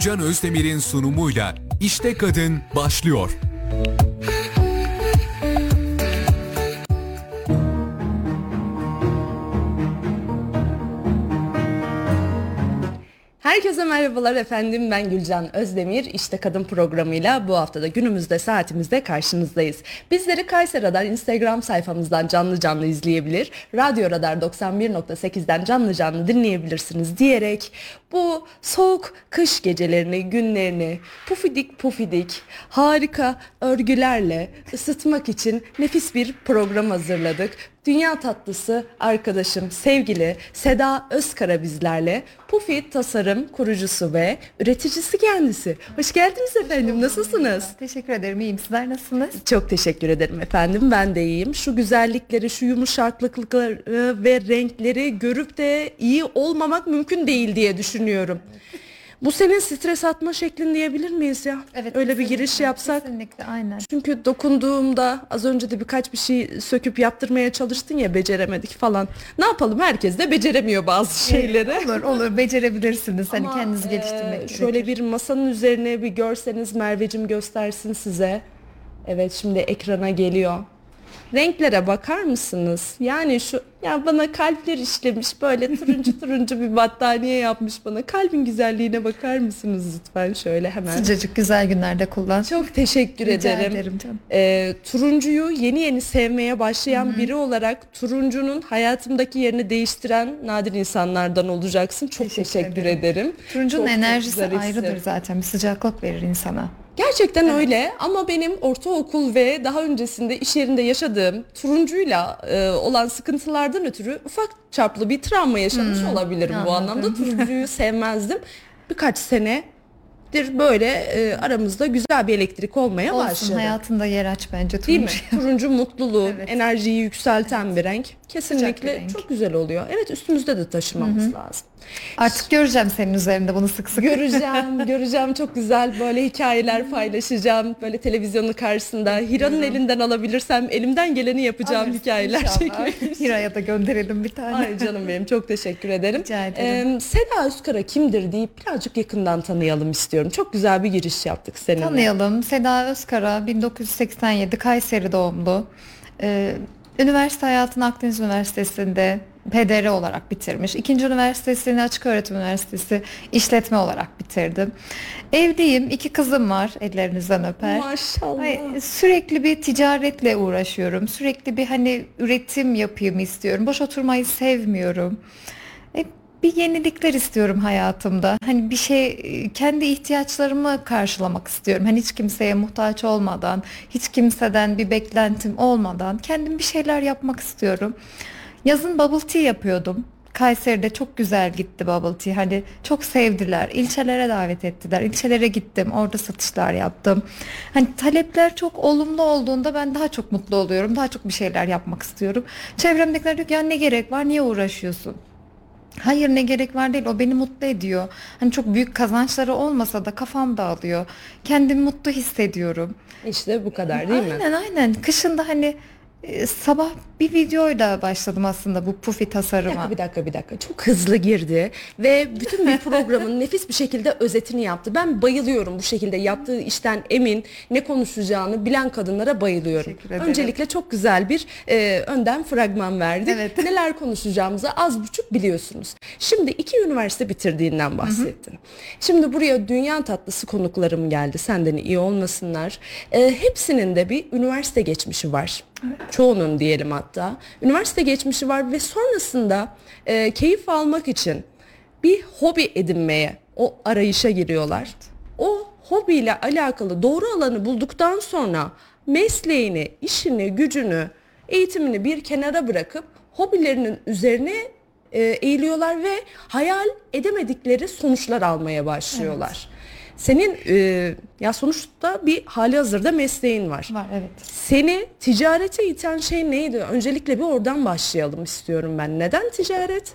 Gülcan Özdemir'in sunumuyla İşte Kadın başlıyor. Herkese merhabalar efendim ben Gülcan Özdemir İşte Kadın programıyla bu haftada günümüzde saatimizde karşınızdayız. Bizleri Kayseri Radar Instagram sayfamızdan canlı canlı izleyebilir, Radyo Radar 91.8'den canlı canlı dinleyebilirsiniz diyerek bu soğuk kış gecelerini, günlerini pufidik pufidik harika örgülerle ısıtmak için nefis bir program hazırladık. Dünya tatlısı arkadaşım sevgili Seda Özkara bizlerle Pufi Tasarım kurucusu ve üreticisi kendisi. Hoş geldiniz efendim nasılsınız? Teşekkür ederim iyiyim sizler nasılsınız? Çok teşekkür ederim efendim ben de iyiyim. Şu güzellikleri şu yumuşaklıkları ve renkleri görüp de iyi olmamak mümkün değil diye düşünüyorum. Bu senin stres atma şeklin diyebilir miyiz ya? Evet. Öyle bir giriş yapsak. Kesinlikle aynen. Çünkü dokunduğumda az önce de birkaç bir şey söküp yaptırmaya çalıştın ya beceremedik falan. Ne yapalım herkes de beceremiyor bazı şeyleri. Olur olur becerebilirsiniz hani Ama, kendinizi e, geliştirmek Şöyle gerekir. bir masanın üzerine bir görseniz Mervecim göstersin size. Evet şimdi ekrana geliyor. Renklere bakar mısınız? Yani şu ya bana kalpler işlemiş böyle turuncu turuncu bir battaniye yapmış bana. Kalbin güzelliğine bakar mısınız lütfen şöyle hemen. Sıcacık güzel günlerde kullan. Çok teşekkür Rica ederim. ederim canım. Ee, turuncuyu yeni yeni sevmeye başlayan biri olarak turuncunun hayatımdaki yerini değiştiren nadir insanlardan olacaksın. Çok teşekkür, Teşekkür ederim. ederim. Turuncunun Çok enerjisi ayrıdır zaten. Bir sıcaklık verir insana. Gerçekten öyle ama benim ortaokul ve daha öncesinde iş yerinde yaşadığım turuncuyla e, olan sıkıntılardan ötürü ufak çaplı bir travma yaşamış olabilirim bu anladım. anlamda. Turuncuyu sevmezdim. Birkaç senedir böyle e, aramızda güzel bir elektrik olmaya Olsun başladı. hayatında yer aç bence Değil mi? turuncu. Turuncu mutluluğu, Evet. enerjiyi yükselten bir renk. Kesinlikle bir renk. çok güzel oluyor. Evet üstümüzde de taşımamız lazım. Artık göreceğim senin üzerinde bunu sık sık. Göreceğim, göreceğim çok güzel böyle hikayeler paylaşacağım. Böyle televizyonun karşısında Hira'nın elinden alabilirsem elimden geleni yapacağım Alırsın hikayeler çekmek. Hira'ya da gönderelim bir tane. Ay canım benim çok teşekkür ederim. Rica ederim. Ee, Seda Özkara kimdir deyip birazcık yakından tanıyalım istiyorum. Çok güzel bir giriş yaptık seninle. Tanıyalım. Seda Özkara 1987 Kayseri doğumlu. Ee, üniversite hayatını Akdeniz Üniversitesi'nde PDR olarak bitirmiş. İkinci üniversitesini Açık Öğretim Üniversitesi işletme olarak bitirdim. Evliyim. iki kızım var. Ellerinizden öper. Maşallah. Ay, sürekli bir ticaretle uğraşıyorum. Sürekli bir hani üretim yapayım istiyorum. Boş oturmayı sevmiyorum. Bir yenilikler istiyorum hayatımda. Hani bir şey e, kendi ihtiyaçlarımı karşılamak istiyorum. Hani hiç kimseye muhtaç olmadan, hiç kimseden bir beklentim olmadan kendim bir şeyler yapmak istiyorum. Yazın bubble tea yapıyordum. Kayseri'de çok güzel gitti bubble tea. Hani çok sevdiler. İlçelere davet ettiler. İlçelere gittim. Orada satışlar yaptım. Hani talepler çok olumlu olduğunda ben daha çok mutlu oluyorum. Daha çok bir şeyler yapmak istiyorum. Çevremdekiler diyor ki ya ne gerek var? Niye uğraşıyorsun? Hayır ne gerek var değil o beni mutlu ediyor. Hani çok büyük kazançları olmasa da kafam dağılıyor. Kendimi mutlu hissediyorum. İşte bu kadar değil mi? aynen aynen. Kışında hani e, sabah bir videoyla başladım aslında bu pufi Bir tasarıma. dakika bir dakika bir dakika çok hızlı girdi ve bütün bir programın nefis bir şekilde özetini yaptı. Ben bayılıyorum bu şekilde yaptığı işten emin ne konuşacağını bilen kadınlara bayılıyorum. Teşekkür ederim. Öncelikle çok güzel bir e, önden fragman verdik. Evet. Neler konuşacağımızı az buçuk biliyorsunuz. Şimdi iki üniversite bitirdiğinden bahsettin. Şimdi buraya dünya tatlısı konuklarım geldi senden iyi olmasınlar. E, hepsinin de bir üniversite geçmişi var. Çoğunun diyelim hatta. Üniversite geçmişi var ve sonrasında e, keyif almak için bir hobi edinmeye, o arayışa giriyorlar. O hobiyle alakalı doğru alanı bulduktan sonra mesleğini, işini, gücünü, eğitimini bir kenara bırakıp hobilerinin üzerine e, eğiliyorlar ve hayal edemedikleri sonuçlar almaya başlıyorlar. Senin e, ya sonuçta bir hali hazırda mesleğin var. Var evet. Seni ticarete iten şey neydi? Öncelikle bir oradan başlayalım istiyorum ben. Neden ticaret?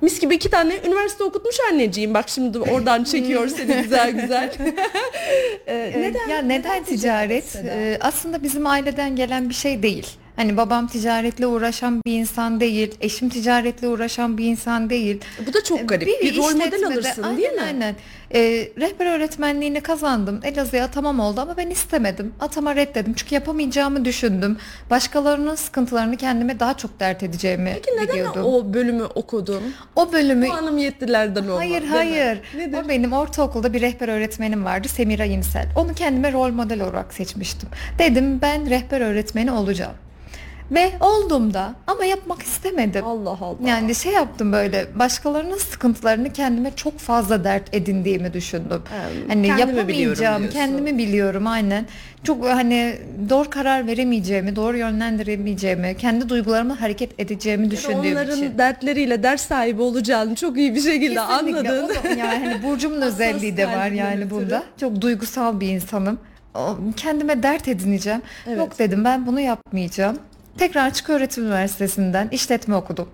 Mis gibi iki tane üniversite okutmuş anneciğim. Bak şimdi oradan çekiyor seni güzel güzel. Ee, Ee, Ya neden ticaret? Seda? Ee, aslında bizim aileden gelen bir şey değil. Hani babam ticaretle uğraşan bir insan değil, eşim ticaretle uğraşan bir insan değil. Bu da çok garip. Bir, rol model alırsın aynen, değil mi? Aynen. Ee, rehber öğretmenliğini kazandım. Elazığ'a atamam oldu ama ben istemedim. Atama reddedim. Çünkü yapamayacağımı düşündüm. Başkalarının sıkıntılarını kendime daha çok dert edeceğimi Peki neden biliyordum. o bölümü okudun? O bölümü Puanım yettilerden olma. Hayır hayır. Nedir? O benim ortaokulda bir rehber öğretmenim vardı Semira İnsel. Onu kendime rol model olarak seçmiştim. Dedim ben rehber öğretmeni olacağım. Ve oldum da ama yapmak istemedim. Allah Allah. Yani şey yaptım böyle başkalarının sıkıntılarını kendime çok fazla dert edindiğimi düşündüm. Hem hani kendimi yapamayacağım, kendimi biliyorum aynen. Çok hani doğru karar veremeyeceğimi, doğru yönlendiremeyeceğimi, kendi duygularımla hareket edeceğimi düşündüğüm Onların için. dertleriyle ders sahibi olacağını çok iyi bir şekilde Kesinlikle. anladın. O da- yani hani burcumun özelliği de var yani bunda. Çok duygusal bir insanım. Kendime dert edineceğim. Evet. Yok dedim ben bunu yapmayacağım. Tekrar Açık Öğretim Üniversitesi'nden işletme okudum.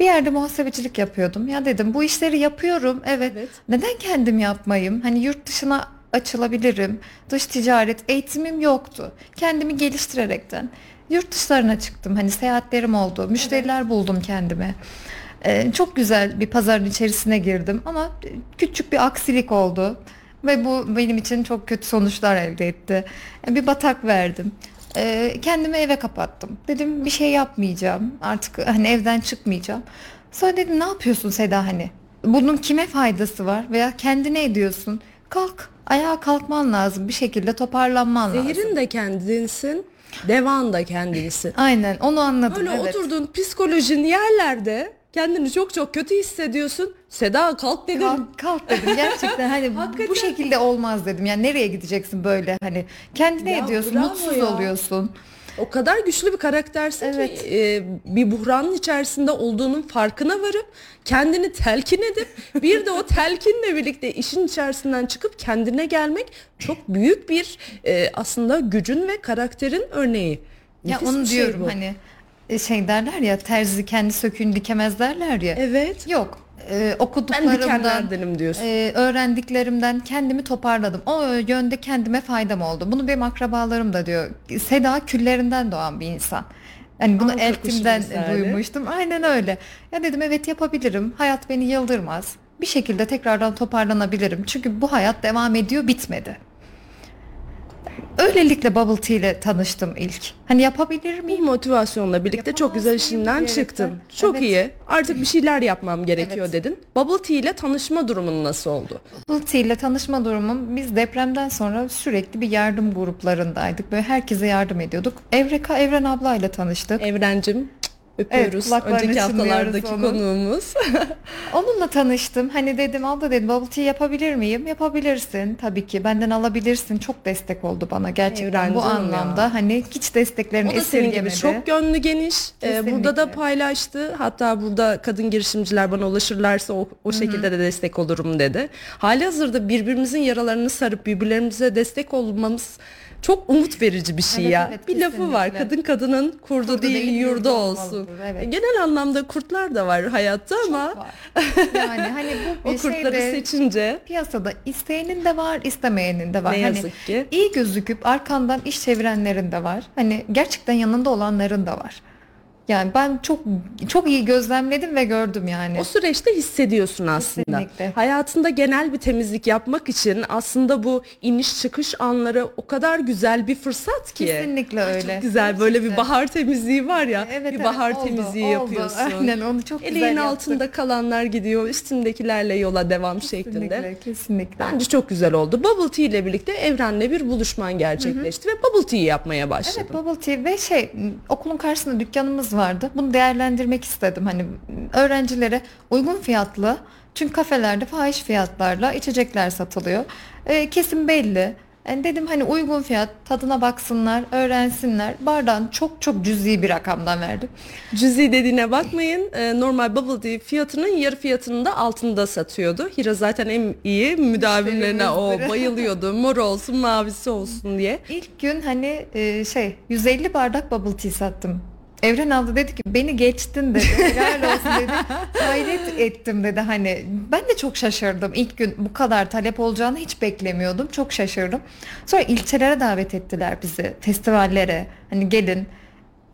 Bir yerde muhasebecilik yapıyordum. Ya dedim bu işleri yapıyorum. Evet. Evet. Neden kendim yapmayayım? Hani yurt dışına açılabilirim. Dış ticaret eğitimim yoktu. Kendimi geliştirerekten yurt dışlarına çıktım. Hani seyahatlerim oldu. Müşteriler buldum kendime. Ee, çok güzel bir pazarın içerisine girdim ama küçük bir aksilik oldu ve bu benim için çok kötü sonuçlar elde etti. Yani bir batak verdim. Ee, kendimi eve kapattım. Dedim bir şey yapmayacağım. Artık hani evden çıkmayacağım. Sonra dedim ne yapıyorsun Seda hani? Bunun kime faydası var veya kendine ediyorsun? Kalk. Ayağa kalkman lazım. Bir şekilde toparlanman lazım. Zehirin de kendinsin, devan da kendinsin. Aynen onu anladım. Böyle evet. oturduğun psikolojin yerlerde kendini çok çok kötü hissediyorsun. Seda kalk dedim. Kalk, kalk dedim gerçekten hani bu şekilde olmaz dedim. Yani nereye gideceksin böyle hani kendine Ya ediyorsun, mutsuz ya. oluyorsun. O kadar güçlü bir karaktersin Evet. ki e, bir buhranın içerisinde olduğunun farkına varıp kendini telkin edip bir de o telkinle birlikte işin içerisinden çıkıp kendine gelmek çok büyük bir e, aslında gücün ve karakterin örneği. Ya Nefis onu bir şey diyorum bu. hani şey derler ya terzi kendi söküğünü dikemez derler ya. Evet. Yok. E, Ben okuduklarımdan, dikenlerdenim diyorsun. e, öğrendiklerimden kendimi toparladım. O yönde kendime faydam oldu. Bunu benim akrabalarım da diyor. Seda küllerinden doğan bir insan. Hani bunu eltimden duymuştum. Aynen öyle. Ya dedim evet yapabilirim. Hayat beni yıldırmaz. Bir şekilde tekrardan toparlanabilirim. Çünkü bu hayat devam ediyor, bitmedi. Öylelikle Bubble Tea ile tanıştım ilk. Hani yapabilir Bu miyim? motivasyonla birlikte çok güzel işinden çıktın. Çok Evet. iyi. Artık bir şeyler yapmam gerekiyor Evet. dedin. Bubble Tea ile tanışma durumun nasıl oldu? Bubble Tea ile tanışma durumum biz depremden sonra sürekli bir yardım gruplarındaydık. Böyle herkese yardım ediyorduk. Evreka Evren ablayla tanıştık. Evrencim öpüyoruz. kulaklarını Önceki haftalardaki onun. konuğumuz. Onunla tanıştım. Hani dedim abla dedim bubble tea yapabilir miyim? Yapabilirsin tabii ki. Benden alabilirsin. Çok destek oldu bana gerçekten Evren bu canım ya. anlamda. Hani hiç desteklerini esirgemedi. çok gönlü geniş. Ee, burada da paylaştı. Hatta burada kadın girişimciler bana ulaşırlarsa o, o şekilde de destek olurum dedi. Hali hazırda birbirimizin yaralarını sarıp birbirlerimize destek olmamız çok umut verici bir şey Evet, ya. evet, bir lafı var. kesinlikle. Kadın kadının kurdu, Kurdu değil, değil, yurdu yurdu olsun. evet. Genel anlamda kurtlar da var hayatta ama Var. Yani hani bu o kurtları şeyde seçince piyasada isteyenin de var, istemeyenin de var. ne Hani yazık ki. iyi gözüküp arkandan iş çevirenlerin de var. Hani gerçekten yanında olanların da var. Yani ben çok çok iyi gözlemledim ve gördüm yani. O süreçte hissediyorsun aslında. Kesinlikle. Hayatında genel bir temizlik yapmak için aslında bu iniş çıkış anları o kadar güzel bir fırsat ki. Kesinlikle öyle. Çok güzel böyle bir bahar temizliği var ya. Evet, bir evet, bahar oldu, temizliği oldu. yapıyorsun. Aynen onu çok güzel Eleğin yaptın. altında kalanlar gidiyor, üstündekilerle yola devam şeklinde. Kesinlikle, kesinlikle. Bence çok güzel oldu. Bubble Tea ile birlikte Evren'le bir buluşman gerçekleşti ve Bubble Tea yapmaya başladın. Evet Bubble Tea ve şey okulun karşısında dükkanımız vardı. Bunu değerlendirmek istedim. Hani öğrencilere uygun fiyatlı çünkü kafelerde fahiş fiyatlarla içecekler satılıyor. Ee, kesim belli. Yani dedim hani uygun fiyat tadına baksınlar, öğrensinler. Bardağın çok çok cüzi bir rakamdan verdim. Cüzi dediğine bakmayın. Ee, normal Bubble Tea fiyatının yarı fiyatının da altında satıyordu. Hira zaten en iyi müdavimlerine o bayılıyordu. Mor olsun mavisi olsun diye. İlk gün hani e, şey 150 bardak bubble tea sattım. Evren abla dedi ki beni geçtin dedi. Helal olsun dedi. Hayret ettim dedi hani. Ben de çok şaşırdım. İlk gün bu kadar talep olacağını hiç beklemiyordum. Çok şaşırdım. Sonra ilçelere davet ettiler bizi. Festivallere. Hani gelin.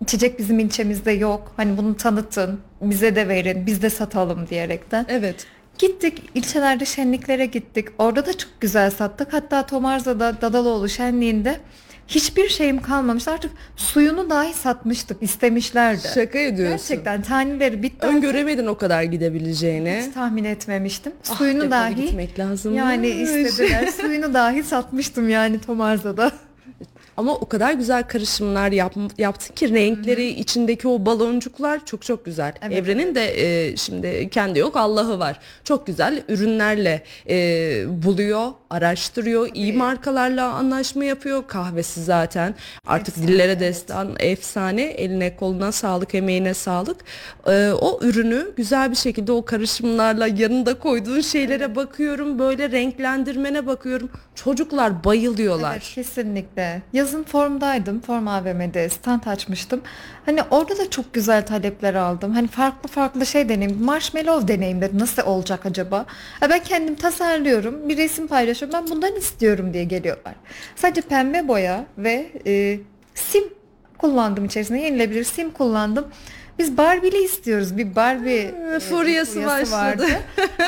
içecek bizim ilçemizde yok. Hani bunu tanıtın, bize de verin, biz de satalım diyerekten. Evet. Gittik ilçelerde şenliklere gittik. Orada da çok güzel sattık. Hatta Tomarza'da Dadaloğlu şenliğinde hiçbir şeyim kalmamış. Artık suyunu dahi satmıştık. istemişlerdi. Şaka ediyorsun. Gerçekten taneleri bitti. Öngöremedin o kadar gidebileceğini. Hiç tahmin etmemiştim. Ah, Suyunu dahi gitmek lazım. yani istediler. Suyunu dahi satmıştım yani Tomarza'da. Ama o kadar güzel karışımlar yap, yaptın ki renkleri, içindeki o baloncuklar çok çok güzel. Evet, Evrenin de e, şimdi kendi yok Allah'ı var. Çok güzel ürünlerle e, buluyor, araştırıyor, iyi markalarla anlaşma yapıyor. Kahvesi zaten artık dillere destan efsane. Eline koluna sağlık, emeğine sağlık. E, o ürünü güzel bir şekilde o karışımlarla yanında koyduğun şeylere bakıyorum. Böyle renklendirmene bakıyorum. Çocuklar bayılıyorlar. Evet kesinlikle. Yazın formdaydım. Form AVM'de stand açmıştım. Hani orada da çok güzel talepler aldım. Hani farklı farklı şey deneyim. Marshmallow deneyimleri nasıl olacak acaba? Ha ben kendim tasarlıyorum. Bir resim paylaşıyorum. Ben bundan istiyorum diye geliyorlar. Sadece pembe boya ve e, sim kullandım içerisinde. Yenilebilir sim kullandım. Biz Barbie'li istiyoruz. Bir Barbie e, furyası başladı.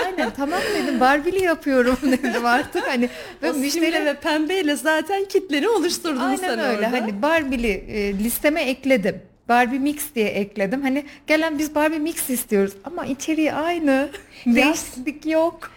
Aynen tamam dedim Barbie'li yapıyorum dedim artık. Hani ve müşteri ve pembeyle zaten kitleni oluşturdun Aynen sen öyle. orada. Hani Barbie'li e, listeme ekledim. Barbie Mix diye ekledim. Hani gelen biz Barbie Mix istiyoruz ama içeriği aynı. Değişiklik yok.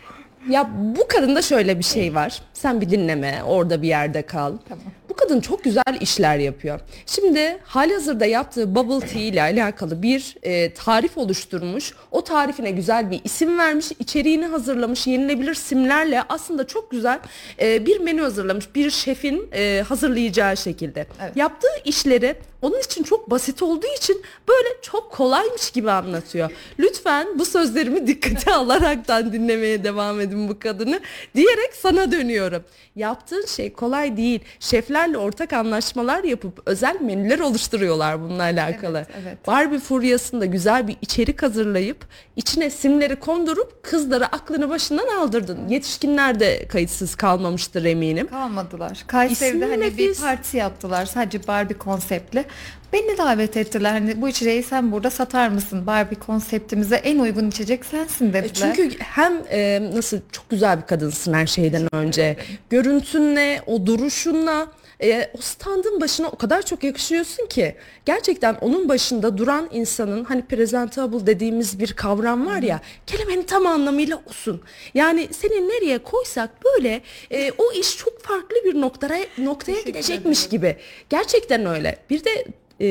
Ya bu kadında şöyle bir şey var. Sen bir dinleme, orada bir yerde kal. Tamam. Bu kadın çok güzel işler yapıyor. Şimdi halihazırda yaptığı bubble tea ile alakalı bir e, tarif oluşturmuş. O tarifine güzel bir isim vermiş, içeriğini hazırlamış, yenilebilir simlerle aslında çok güzel e, bir menü hazırlamış. Bir şefin e, hazırlayacağı şekilde. Evet. Yaptığı işleri onun için çok basit olduğu için böyle çok kolaymış gibi anlatıyor. Lütfen bu sözlerimi dikkate alaraktan dinlemeye devam edin bu kadını diyerek sana dönüyorum. Yaptığın şey kolay değil. Şeflerle ortak anlaşmalar yapıp özel menüler oluşturuyorlar bununla alakalı. Evet, evet. Barbie furyasında güzel bir içerik hazırlayıp içine simleri kondurup kızları aklını başından aldırdın. Yetişkinler de kayıtsız kalmamıştır eminim. Kalmadılar. Kayseri'de İsmi hani bir nefis. parti yaptılar sadece Barbie konseptli. Beni davet ettiler. Hani bu içeceği sen burada satar mısın? Barbie konseptimize en uygun içecek sensin E dediler. Çünkü hem e, nasıl çok güzel bir kadınsın her şeyden önce. Görüntünle, o duruşunla, e, o standın başına o kadar çok yakışıyorsun ki. Gerçekten onun başında duran insanın hani presentable dediğimiz bir kavram var ya. Kelimenin tam anlamıyla olsun. Yani seni nereye koysak böyle e, o iş çok farklı bir noktaya noktaya gidecekmiş gibi. Gerçekten öyle. Bir de e,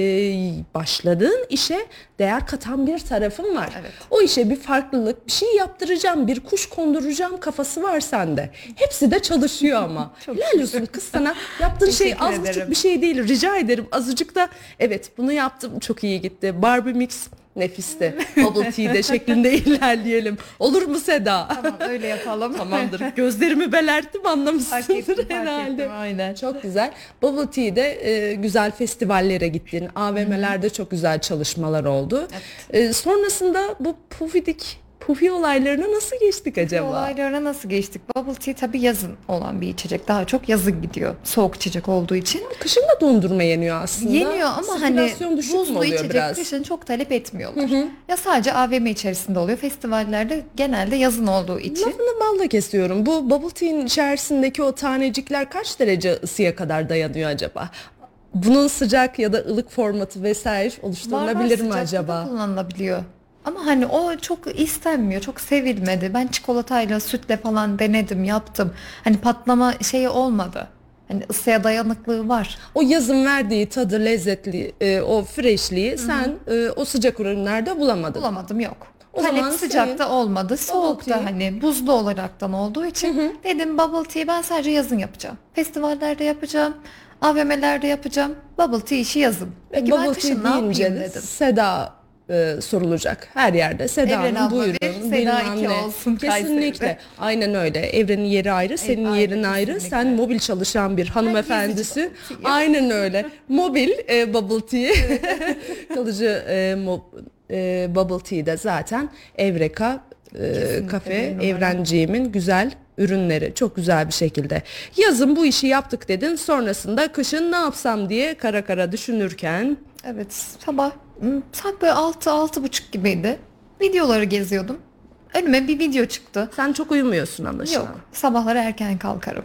başladığın işe değer katan bir tarafın var. Evet. O işe bir farklılık, bir şey yaptıracağım, bir kuş konduracağım kafası var sende. Hepsi de çalışıyor ama. Helal olsun kız sana. Yaptığın şey az buçuk bir şey değil. Rica ederim. Azıcık da evet bunu yaptım çok iyi gitti. Barbie mix nefisti. Bubble tea'de şeklinde ilerleyelim. Olur mu Seda? Tamam öyle yapalım. Tamamdır. Gözlerimi belerttim Fark anlamışsındır ettim, fark herhalde. ettim, aynen. Çok güzel. Bubble Tea'de e, güzel festivallere gittin. AVM'lerde çok güzel çalışmalar oldu. E, sonrasında bu pufidik pufi olaylarına nasıl geçtik acaba? Olaylara nasıl geçtik? Bubble tea tabii yazın olan bir içecek. Daha çok yazın gidiyor. Soğuk içecek olduğu için. Kışın da dondurma yeniyor aslında. Yeniyor ama hani buzlu içecek biraz? kışın çok talep etmiyorlar. Ya sadece AVM içerisinde oluyor. Festivallerde genelde yazın olduğu için. Lafını balla kesiyorum. Bu bubble tea'nin içerisindeki o tanecikler kaç derece ısıya kadar dayanıyor acaba? Bunun sıcak ya da ılık formatı vesaire oluşturulabilir mi sıcakta da acaba? kullanılabiliyor. Hani o çok istenmiyor, çok sevilmedi. Ben çikolatayla, sütle falan denedim, yaptım. Hani patlama şeyi olmadı. Hani ısıya dayanıklığı var. O yazın verdiği tadı, lezzetli, e, o freshliği sen e, o sıcak ürünlerde bulamadın. Bulamadım yok. O Talep zaman sıcakta senin olmadı. Soğukta tea. hani buzlu olaraktan olduğu için dedim bubble tea ben sadece yazın yapacağım. Festivallerde yapacağım. AVM'lerde yapacağım. Bubble tea işi yazın. Peki ben Bubble kışın ne yapayım dedim. Seda e, sorulacak her yerde. Seda Hanım buyurun. bilmem ne. olsun Kesinlikle. Kayseri'de. Aynen öyle. Evrenin yeri ayrı, senin ayrı, yerin ayrı. kesinlikle. Sen mobil çalışan bir hanımefendisi. Aynen öyle. mobil e, bubble tea. Kalıcı e, mo- e, bubble tea de zaten Evreka e, kafe evrenciğimin güzel ürünleri çok güzel bir şekilde. Yazın bu işi yaptık dedin sonrasında kışın ne yapsam diye kara kara düşünürken Evet sabah saat böyle 6 altı buçuk gibiydi. Videoları geziyordum. Önüme bir video çıktı. Sen çok uyumuyorsun anlaşılan. Yok sabahları erken kalkarım.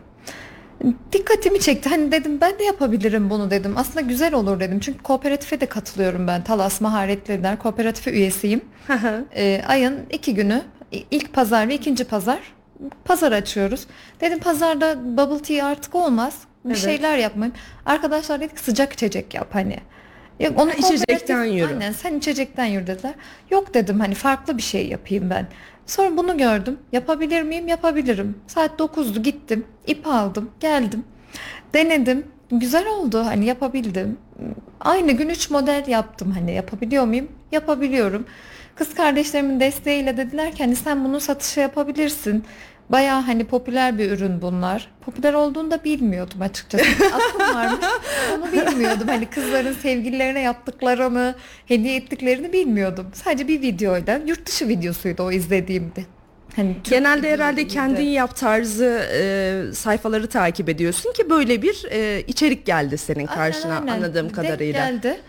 Dikkatimi çekti. Hani dedim ben de yapabilirim bunu dedim. Aslında güzel olur dedim. Çünkü kooperatife de katılıyorum ben. Talas Maharetleri'den kooperatife üyesiyim. Ee, ayın iki günü ilk pazar ve ikinci pazar pazar açıyoruz. Dedim pazarda bubble tea artık olmaz. Bir Evet. şeyler yapmayayım. Arkadaşlar dedik sıcak içecek yap hani. Yok, onu içecekten yürü. Aynen sen içecekten yürü dediler. Yok dedim hani farklı bir şey yapayım ben. Sonra bunu gördüm. Yapabilir miyim? Yapabilirim. Saat 9'du gittim. ip aldım. Geldim. Denedim. Güzel oldu. Hani yapabildim. Aynı gün 3 model yaptım. Hani yapabiliyor muyum? Yapabiliyorum. Kız kardeşlerimin desteğiyle dediler ki hani sen bunu satışa yapabilirsin. Bayağı hani popüler bir ürün bunlar. Popüler olduğunu da bilmiyordum açıkçası. Aklım varmış. Onu bilmiyordum. Hani kızların sevgililerine yaptıklarını, hediye ettiklerini bilmiyordum. Sadece bir videoyla, yurt dışı videosuydu o izlediğimde. Hani Genelde herhalde kendin yap tarzı e, sayfaları takip ediyorsun ki böyle bir e, içerik geldi senin karşına Aynen, aynen. anladığım Denk kadarıyla. geldi.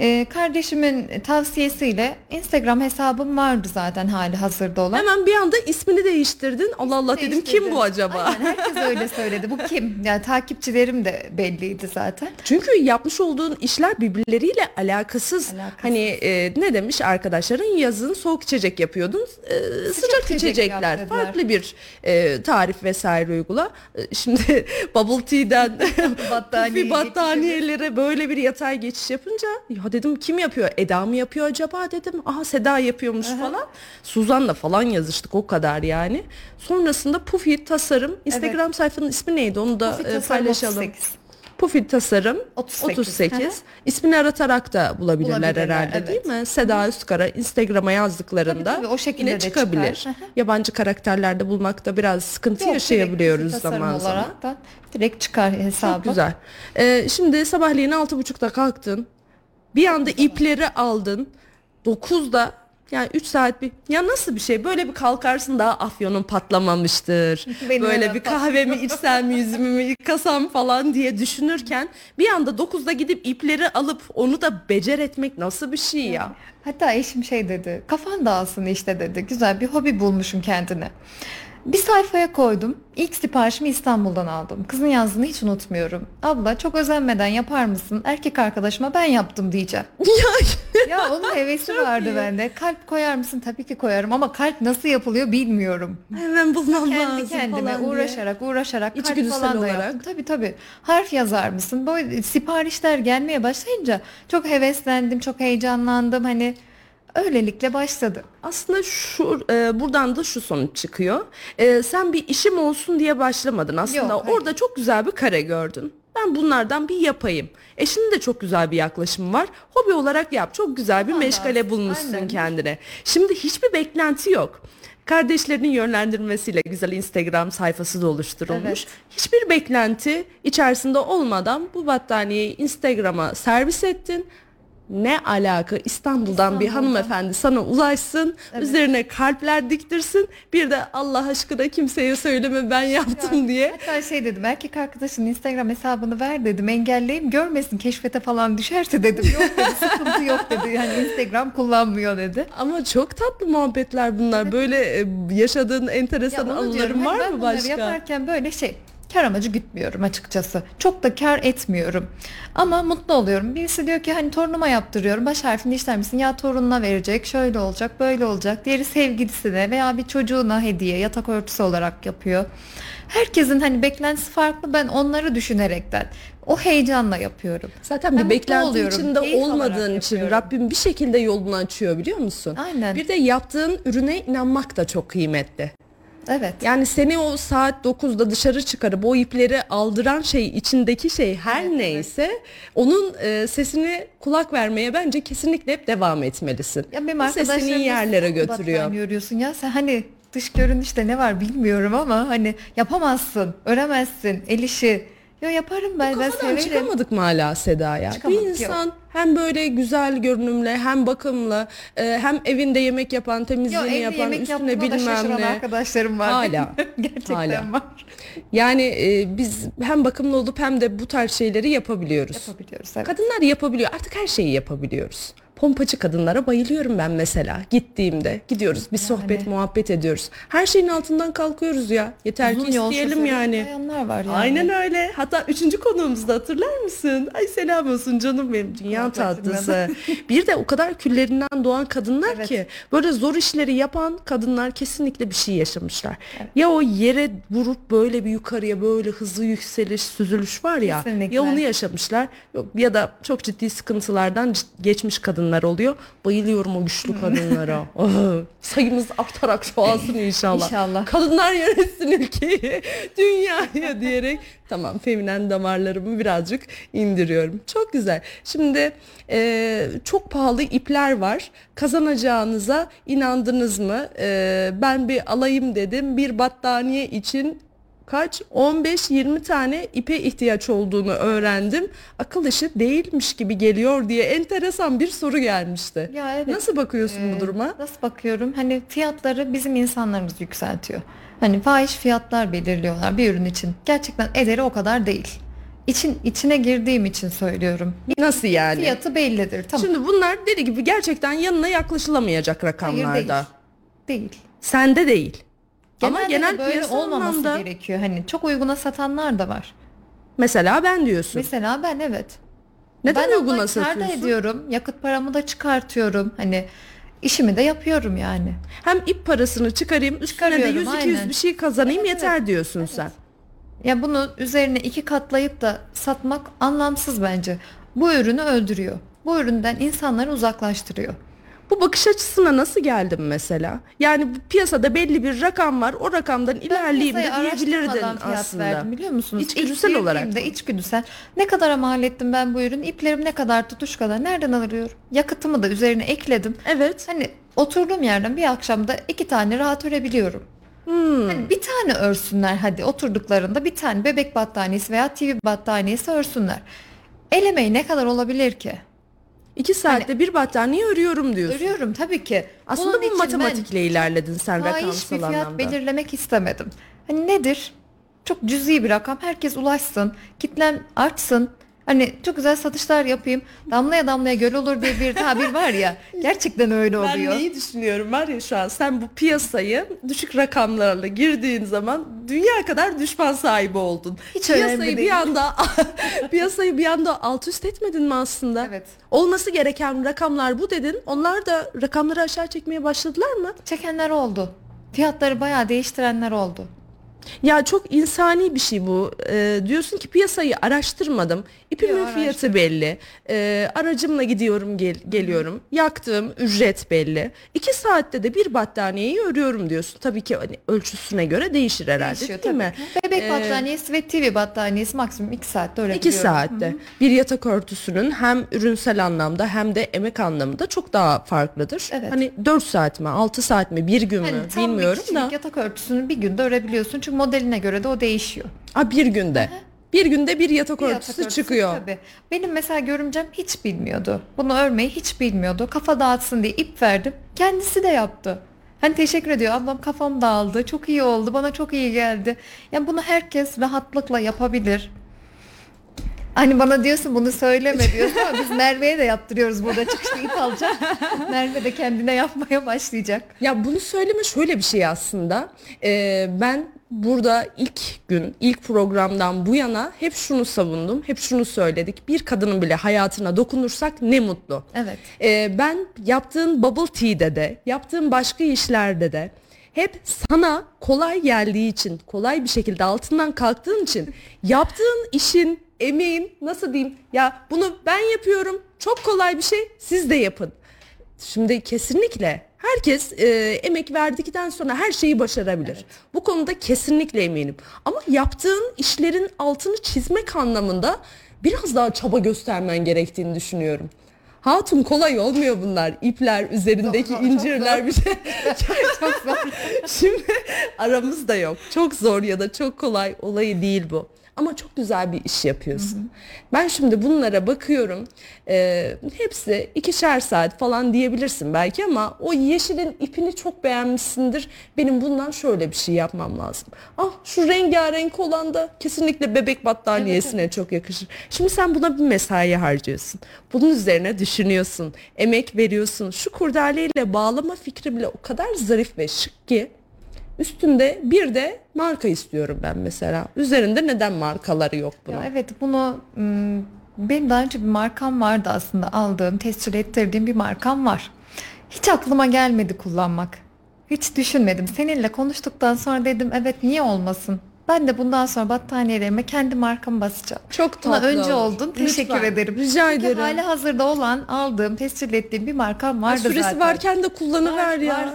Ee, kardeşimin tavsiyesiyle Instagram hesabım vardı zaten hali hazırda olan. Hemen bir anda ismini değiştirdin. Allah Allah dedim kim bu acaba? Aynen herkes öyle söyledi. Bu kim? Yani takipçilerim de belliydi zaten. Çünkü yapmış olduğun işler birbirleriyle alakasız. Alakasız. Hani e, ne demiş arkadaşların yazın soğuk içecek yapıyordun. E, sıcak, içecek içecekler. yap. Farklı bir e, tarif vesaire uygula. E, şimdi bubble tea'den Battaniye pufi battaniyelere böyle bir yatay geçiş yapınca ya dedim kim yapıyor? Eda mı yapıyor acaba dedim. Aha Seda yapıyormuş falan. Suzan'la falan yazıştık o kadar yani. Sonrasında Pufi tasarım Instagram sayfanın ismi neydi onu da Pufi e, paylaşalım. 38. Pufi Tasarım 38. 38. Hı hı. İsmini aratarak da bulabilirler, Bulabilirler, herhalde evet. değil mi? Seda Üskara Instagram'a yazdıklarında Tabii, tabii, o şekilde yine çıkabilir. çıkar. Yabancı karakterlerde bulmakta biraz sıkıntı Yok, yaşayabiliyoruz zaman zaman. da direkt çıkar hesabı. Çok güzel. Ee, şimdi sabahleyin altı buçukta kalktın. Bir anda ipleri aldın. 9'da yani 3 saat bir ya nasıl bir şey böyle bir kalkarsın daha afyonun patlamamıştır. Benim böyle bir kahvemi içsem yüzümü mü yıkasam falan diye düşünürken bir anda 9'da gidip ipleri alıp onu da becer etmek nasıl bir şey ya? Hatta eşim şey dedi. Kafan dağılsın işte dedi. Güzel bir hobi bulmuşum kendine. Bir sayfaya koydum. İlk siparişimi İstanbul'dan aldım. Kızın yazdığını hiç unutmuyorum. Abla çok özenmeden yapar mısın? Erkek arkadaşıma ben yaptım diyeceğim. ya onun hevesi vardı bende. Kalp koyar mısın? Tabii ki koyarım ama kalp nasıl yapılıyor bilmiyorum. Hemen bulmam Kendi lazım kendime falan diye. uğraşarak uğraşarak kalp İçgüdüsel falan da olarak. yaptım. Tabii tabii. Harf yazar mısın? Böyle siparişler gelmeye başlayınca çok heveslendim, çok heyecanlandım. Hani öylelikle başladı. Aslında şu e, buradan da şu sonuç çıkıyor. E, sen bir işim olsun diye başlamadın aslında. Yok, hayır. Orada çok güzel bir kare gördün. Ben bunlardan bir yapayım. Eşinin de çok güzel bir yaklaşımı var. Hobi olarak yap. Çok güzel bir Tamam, meşgale bulmuşsun aynen. kendine. Şimdi hiçbir beklenti yok. Kardeşlerinin yönlendirmesiyle güzel Instagram sayfası da oluşturulmuş. Evet. Hiçbir beklenti içerisinde olmadan bu battaniyeyi Instagram'a servis ettin. Ne alaka İstanbul'dan bir İstanbul'dan. hanımefendi sana ulaşsın, Evet. üzerine kalpler diktirsin. Bir de Allah aşkına kimseye söyleme ben yaptım diye. Hatta şey dedim erkek arkadaşın Instagram hesabını ver dedim engelleyeyim görmesin keşfete falan düşerse dedim. Yok dedi sıkıntı yok dedi yani Instagram kullanmıyor dedi. Ama çok tatlı muhabbetler bunlar. Böyle e, yaşadığın enteresan Ya anıların diyorum. Hani var ben mı bunları başka? yaparken böyle şey kar amacı gütmüyorum açıkçası. Çok da kar etmiyorum. Ama mutlu oluyorum. Birisi diyor ki hani torunuma yaptırıyorum. Baş harfini işler misin? Ya torununa verecek. Şöyle olacak, böyle olacak. Diğeri sevgilisine veya bir çocuğuna hediye, yatak örtüsü olarak yapıyor. Herkesin hani beklentisi farklı. Ben onları düşünerekten o heyecanla yapıyorum. Zaten Ben bir beklenti oluyorum, içinde olmadığın için yapıyorum. Rabbim bir şekilde yolunu açıyor biliyor musun? Aynen. Bir de yaptığın ürüne inanmak da çok kıymetli. Evet. Yani seni o saat 9'da dışarı çıkarıp o ipleri aldıran şey içindeki şey her Evet, evet. neyse onun e, sesini kulak vermeye bence kesinlikle hep devam etmelisin. Ya benim O sesini iyi yerlere götürüyor. battaniye örüyorsun ya sen hani dış görünüşte ne var bilmiyorum ama hani yapamazsın, öremezsin, el işi Yo yaparım ben ben severim. çıkamadık mı hala Seda'ya? Bir Çıkamadık, insan hem böyle güzel görünümlü hem bakımlı e, hem evinde yemek yapan Yo temizliğini evde yapan yemek üstüne bilmem ne. arkadaşlarım var. Hala. Gerçekten Hala. var. Yani e, biz hem bakımlı olup hem de bu tarz şeyleri yapabiliyoruz. Yapabiliyoruz evet. Kadınlar yapabiliyor. Artık her şeyi yapabiliyoruz. Pompacı kadınlara bayılıyorum ben mesela. Gittiğimde gidiyoruz bir sohbet muhabbet ediyoruz. Her şeyin altından kalkıyoruz ya. Yeter Uzun ki isteyelim yani. var yani. Aynen öyle. Hatta üçüncü konuğumuzda hatırlar mısın? Ay selam olsun canım benim dünya tatlısı. bir de o kadar küllerinden doğan kadınlar Evet. ki böyle zor işleri yapan kadınlar kesinlikle bir şey yaşamışlar. Ya o yere vurup böyle bir yukarıya böyle hızlı yükseliş, süzülüş var ya. Kesinlikle. Ya onu yaşamışlar ya da çok ciddi sıkıntılardan geçmiş kadınlar oluyor. Bayılıyorum o güçlü kadınlara. Oh, sayımız artarak çoğalsın inşallah. İnşallah. Kadınlar yönetsin ülkeyi, dünyaya diyerek tamam feminen damarlarımı birazcık indiriyorum. Çok güzel. Şimdi e, çok pahalı ipler var. Kazanacağınıza inandınız mı? E, ben bir alayım dedim. Bir battaniye için kaç 15-20 tane ipe ihtiyaç olduğunu öğrendim. Akıl işi değilmiş gibi geliyor diye enteresan bir soru gelmişti. Ya evet. Nasıl bakıyorsun bu Ee, duruma? Nasıl bakıyorum? Hani fiyatları bizim insanlarımız yükseltiyor. Hani fahiş fiyatlar belirliyorlar bir ürün için. Gerçekten ederi o kadar değil. İçin içine girdiğim için söylüyorum. Nasıl yani? Fiyatı bellidir. Tamam. Şimdi bunlar deli gibi gerçekten yanına yaklaşılamayacak Hayır rakamlarda. değil. Değil. Sende değil. Ama Genelde genel de böyle piyasa olmaması anlamda gerekiyor. Hani çok uyguna satanlar da var. mesela ben diyorsun. Mesela ben evet. Neden ben uyguna satıyorsun? ediyorum. Yakıt paramı da çıkartıyorum. Hani işimi de yapıyorum yani. Hem ip parasını çıkarayım üstüne de Çıkarıyorum, 100-200 aynen. bir şey kazanayım Evet, yeter evet. diyorsun sen. Ya bunu üzerine iki katlayıp da satmak anlamsız bence. Bu ürünü öldürüyor. Bu üründen insanları uzaklaştırıyor. Bu bakış açısına nasıl geldin mesela? Yani piyasada belli bir rakam var. O rakamdan ilerleyeyim de diyebilirdin aslında. verdim biliyor musunuz? İçgüdüsel olarak mı? içgüdüsel. Ne kadar mal ettim ben bu ürün? İplerim ne kadar tutuş kadar? Nereden alıyorum? Yakıtımı da üzerine ekledim. Evet. Hani oturduğum yerden bir akşamda iki tane rahat örebiliyorum. Hmm. Hani bir tane örsünler hadi oturduklarında bir tane bebek battaniyesi veya TV battaniyesi örsünler. El emeği ne kadar olabilir ki? İki saatte bir battaniye örüyorum diyorsun. Örüyorum tabii ki. Aslında Bunun bu matematikle ilerledin sen ben rakamsal bir fiyat anlamda. belirlemek istemedim. Hani nedir? Çok cüzi bir rakam. Herkes ulaşsın. Kitlem artsın. Hani çok güzel satışlar yapayım. Damlaya damlaya göl olur diye bir tabir var ya. Gerçekten öyle Ben oluyor. neyi düşünüyorum var ya şu an sen bu piyasayı düşük rakamlarla girdiğin zaman dünya kadar düşman sahibi oldun. Hiç piyasayı bir anda piyasayı bir anda alt üst etmedin mi aslında? Evet. Olması gereken rakamlar bu dedin. Onlar da rakamları aşağı çekmeye başladılar mı? Çekenler oldu. Fiyatları bayağı değiştirenler oldu. Ya çok insani bir şey bu. Ee, diyorsun ki piyasayı araştırmadım. İpimin Yok, fiyatı araştır. belli. Ee, aracımla gidiyorum gel- geliyorum. Yaktığım ücret belli. İki saatte de bir battaniyeyi örüyorum diyorsun. Tabii ki hani ölçüsüne göre değişir herhalde Değişiyor değil tabii. mi? Bebek Ee, battaniyesi ve TV battaniyesi maksimum 2 saatte örebiliyorum. İki saatte. Bir yatak örtüsünün hem ürünsel anlamda hem de emek anlamında çok daha farklıdır. Evet. Hani 4 saat mi 6 saat mi bir gün mü Hani tam bilmiyorum bir da. yatak örtüsünü bir günde örebiliyorsun. Çünkü modeline göre de o değişiyor. Aa, bir günde. Bir günde bir yatak Bir örtüsü yatak örtüsü çıkıyor. Tabii. Benim mesela görümcem hiç bilmiyordu. Bunu örmeyi hiç bilmiyordu. Kafa dağıtsın diye ip verdim. Kendisi de yaptı. Hani teşekkür ediyor. Ablam kafam dağıldı. Çok iyi oldu. Bana çok iyi geldi. Yani bunu herkes rahatlıkla yapabilir. Hani bana diyorsun bunu söyleme diyorsun ama biz Merve'ye de yaptırıyoruz burada çıkışta ip alacak. Merve de kendine yapmaya başlayacak. Ya bunu söyleme şöyle bir şey aslında. Ee, ben burada ilk gün, ilk programdan bu yana hep şunu savundum, hep şunu söyledik. Bir kadının bile hayatına dokunursak ne mutlu. Evet. Ee, ben yaptığın bubble tea'de de, yaptığın başka işlerde de hep sana kolay geldiği için, kolay bir şekilde altından kalktığın için yaptığın işin, emeğin nasıl diyeyim ya bunu ben yapıyorum çok kolay bir şey siz de yapın. Şimdi kesinlikle herkes e, emek verdikten sonra her şeyi başarabilir. Bu konuda kesinlikle eminim. Ama yaptığın işlerin altını çizmek anlamında biraz daha çaba göstermen gerektiğini düşünüyorum. Hatun kolay olmuyor bunlar. İpler, üzerindeki çok incirler zor. bir şey. Çok zor. Şimdi aramızda yok. Çok zor ya da çok kolay olayı değil bu. Ama çok güzel bir iş yapıyorsun. Ben şimdi bunlara bakıyorum. Ee, hepsi ikişer saat falan diyebilirsin belki ama o yeşilin ipini çok beğenmişsindir. Benim bundan şöyle bir şey yapmam lazım. Ah şu rengarenk olan da kesinlikle bebek battaniyesine çok yakışır. Şimdi sen buna bir mesai harcıyorsun. Bunun üzerine düşünüyorsun. Emek veriyorsun. Şu kurdaleyle bağlama fikri bile o kadar zarif ve şık ki Üstünde bir de marka istiyorum ben mesela. Üzerinde neden markaları yok bunun? Ya evet bunu benim daha önce bir markam vardı aslında aldığım, tescil ettirdiğim bir markam var. Hiç aklıma gelmedi kullanmak. Hiç düşünmedim. Seninle konuştuktan sonra dedim evet niye olmasın? Ben de bundan sonra battaniyelerime kendi markamı basacağım. Çok Buna tatlı önce olur. oldun. Teşekkür Lütfen. ederim. Rica Çünkü ederim. hali hazırda olan aldığım, tescil ettiğim bir markam Ha, vardı süresi zaten. varken de kullanıver ya.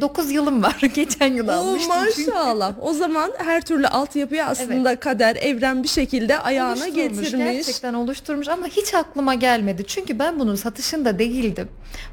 9 yılım var. Geçen yıl Oo, almıştım. çünkü. maşallah. O zaman her türlü altyapıyı aslında kader, evren bir şekilde ayağına getirmiş. Gerçekten oluşturmuş ama hiç aklıma gelmedi. Çünkü ben bunun satışında değildim.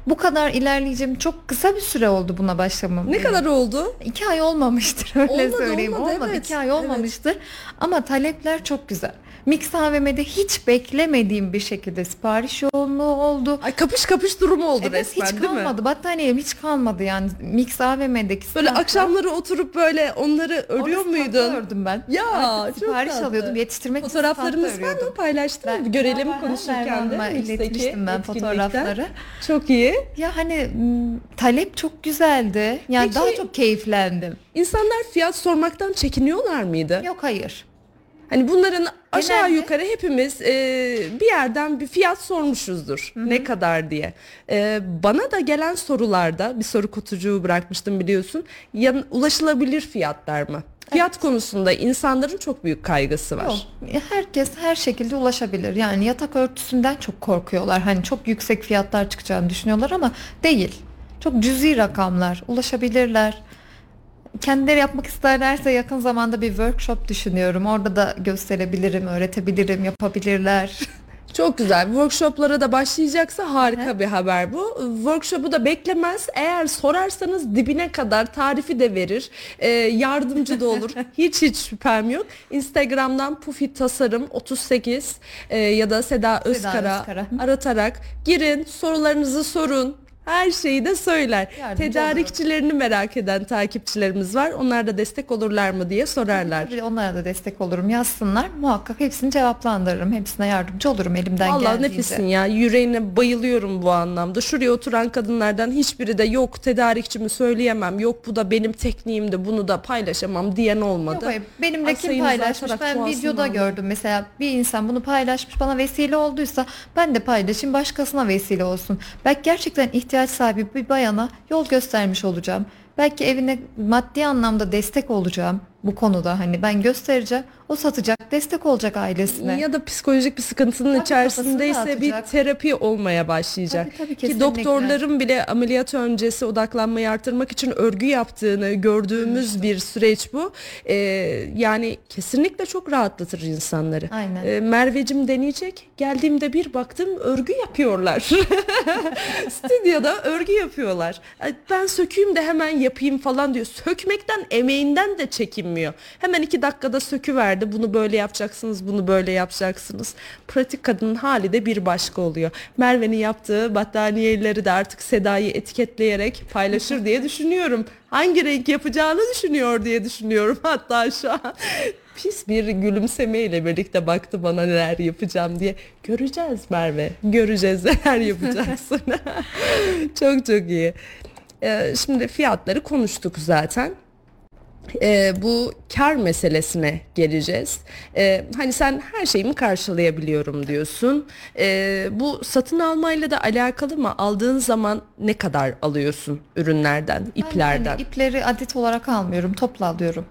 Bu kadar ilerleyeceğim çok kısa bir süre oldu buna başlamam. Ne kadar oldu? İki ay olmamıştır öyle Olmadı, söyleyeyim. olmadı, Olmadı, evet. iki ay olmamıştır. Ama talepler çok güzel. Mix AVM'de hiç beklemediğim bir şekilde sipariş yoğunluğu oldu. Ay kapış kapış durumu oldu Evet resmen hiç değil mi? kalmadı. Battaniyem hiç kalmadı yani. Mix AVM'deki Böyle standta- akşamları oturup böyle onları örüyor Orada muydun? ördüm ben. Ya, Artık çok sipariş tatlı. alıyordum yetiştirmek için Fotoğraflarımız örüyordum. mı? Paylaştın mı? Ben- Görelim var. konuşurken de. İletmiştim ben fotoğrafları. Çok iyi. Ya hani talep çok güzeldi. Yani Peki- daha çok keyiflendim. İnsanlar fiyat sormaktan çekiniyorlar mıydı? Yok hayır. Hani bunların aşağı Genelde- yukarı hepimiz e, bir yerden bir fiyat sormuşuzdur. Ne kadar diye. E, bana da gelen sorularda bir soru kutucuğu bırakmıştım biliyorsun. Yan, ulaşılabilir fiyatlar mı? Fiyat konusunda insanların çok büyük kaygısı var. Yok. Herkes her şekilde ulaşabilir. Yani yatak örtüsünden çok korkuyorlar. Hani çok yüksek fiyatlar çıkacağını düşünüyorlar ama değil. Çok cüzi rakamlar. Ulaşabilirler. Kendileri yapmak isterlerse yakın zamanda bir workshop düşünüyorum. Orada da gösterebilirim, öğretebilirim, yapabilirler. Çok güzel. Workshoplara da başlayacaksa harika bir haber bu. Workshop'u da beklemez. Eğer sorarsanız dibine kadar tarifi de verir. Ee, yardımcı da olur. hiç hiç şüphem yok. Instagram'dan Pufi Tasarım 38 e, ya da Seda Özkara, Özkara. aratarak girin, sorularınızı sorun. Her şeyi de söyler. Yardımcı Tedarikçilerini merak eden takipçilerimiz var. Onlar da destek olurlar mı diye sorarlar. Tabii onlara da destek olurum. Yazsınlar. Muhakkak hepsini cevaplandırırım. Hepsine yardımcı olurum elimden Vallahi geldiğince. nefissin ya. Yüreğine bayılıyorum bu anlamda. Şuraya oturan kadınlardan hiçbiri de yok tedarikçimi söyleyemem. Yok bu da benim tekniğimdi. Bunu da paylaşamam diyen olmadı. Yok benimle kim paylaşmış ben videoda aldım. gördüm mesela bir insan bunu paylaşmış bana vesile olduysa ben de paylaşayım başkasına vesile olsun. Belki gerçekten ihtiyaç sahibi bir bayana yol göstermiş olacağım. Belki evine maddi anlamda destek olacağım bu konuda hani ben göstereceğim o satacak destek olacak ailesine. Ya da psikolojik bir sıkıntının Tabii içerisindeyse bir terapi olmaya başlayacak. Tabii, tabii, Ki doktorların bile ameliyat öncesi odaklanmayı artırmak için örgü yaptığını gördüğümüz bir süreç bu. Ee, yani kesinlikle çok rahatlatır insanları. Aynen. Ee, Mervecim deneyecek. Geldiğimde bir baktım örgü yapıyorlar. Stüdyoda örgü yapıyorlar. Ben sökeyim de hemen yapayım falan diyor. Sökmekten emeğinden de çekinmiyor. Hemen iki dakikada söküverdi. Bunu böyle yapacaksınız, bunu böyle yapacaksınız. Pratik kadının hali de bir başka oluyor. Merve'nin yaptığı battaniyeleri de artık Seda'yı etiketleyerek paylaşır diye düşünüyorum. Hangi renk yapacağını düşünüyor diye düşünüyorum hatta şu an. Pis bir gülümsemeyle birlikte baktı bana neler yapacağım diye. Göreceğiz Merve. Göreceğiz neler yapacaksın. çok çok iyi. Ee, şimdi fiyatları konuştuk zaten. Ee, bu kar meselesine geleceğiz. Ee, hani sen her şeyimi karşılayabiliyorum diyorsun. Ee, bu satın almayla da alakalı mı? Aldığın zaman ne kadar alıyorsun ürünlerden, Ben iplerden? hani ipleri adet olarak almıyorum topla alıyorum.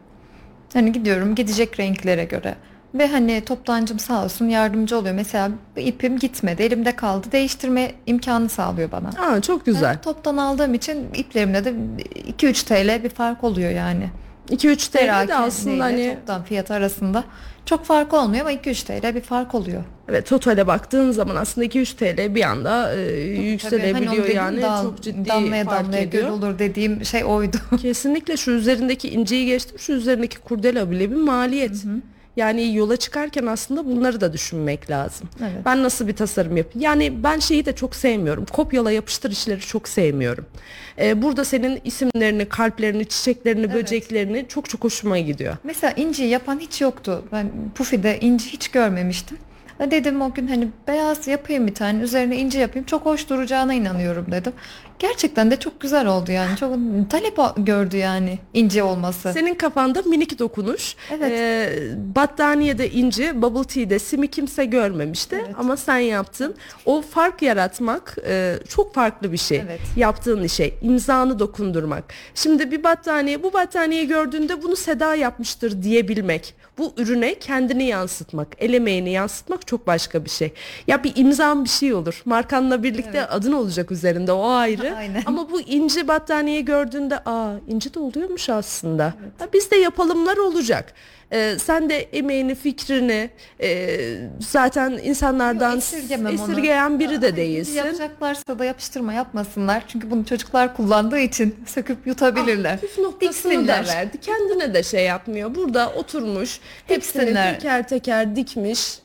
Hani gidiyorum gidecek renklere göre. Ve hani toptancım sağ olsun yardımcı oluyor. Mesela ipim gitmedi elimde kaldı değiştirme imkanı sağlıyor bana. Aa, çok güzel. Ben toptan aldığım için iplerimde de 2-3 TL bir fark oluyor yani. 2-3 TL de aslında ile hani toptan fiyat arasında çok fark olmuyor ama 2-3 TL bir fark oluyor. evet totale baktığın zaman aslında 2-3 TL bir anda e, Tabii hani yükselebiliyor dediğim yani dal- çok ciddi damlaya fark damlaya göl ediyor. olur dediğim şey oydu. Kesinlikle şu üzerindeki inciyi geçtim şu üzerindeki kurdela bile bir maliyet. Yani yola çıkarken aslında bunları da düşünmek lazım. Evet. Ben nasıl bir tasarım yapayım? Yani ben şeyi de çok sevmiyorum. Kopyala yapıştır işleri çok sevmiyorum. Ee, burada senin isimlerini, kalplerini, çiçeklerini, böceklerini çok çok hoşuma gidiyor. Mesela inci yapan hiç yoktu. Ben Pufi'de inci hiç görmemiştim. Dedim o gün hani beyaz yapayım bir tane üzerine inci yapayım çok hoş duracağına inanıyorum dedim. Gerçekten de çok güzel oldu yani çok talep gördü yani inci olması. Senin kafanda minik dokunuş. Evet. Ee, battaniyede inci, bubble tea'de simi kimse görmemişti Evet. ama sen yaptın. O fark yaratmak e, çok farklı bir şey. Evet. Yaptığın işe imzanı dokundurmak. Şimdi bir battaniye, bu battaniyeyi gördüğünde bunu Seda yapmıştır diyebilmek. Bu ürüne kendini yansıtmak, el emeğini yansıtmak çok başka bir şey. Ya bir imzan bir şey olur. Markanla birlikte Evet. adın olacak üzerinde o ayrı. Aynen. Ama bu inci battaniye gördüğünde aa inci de oluyormuş aslında. Ha, bizde yapalımlar olacak. Ee, sen de emeğini, fikrini e, zaten insanlardan Yok, esirgemem onu. esirgeyen biri de değilsin. Yapacaklarsa da yapıştırma yapmasınlar. Çünkü bunu çocuklar kullandığı için söküp yutabilirler. Püf noktasını da Diksinler. verdi. Kendine de şey yapmıyor. Burada oturmuş. Hepsini Diksinler. teker teker dikmiş.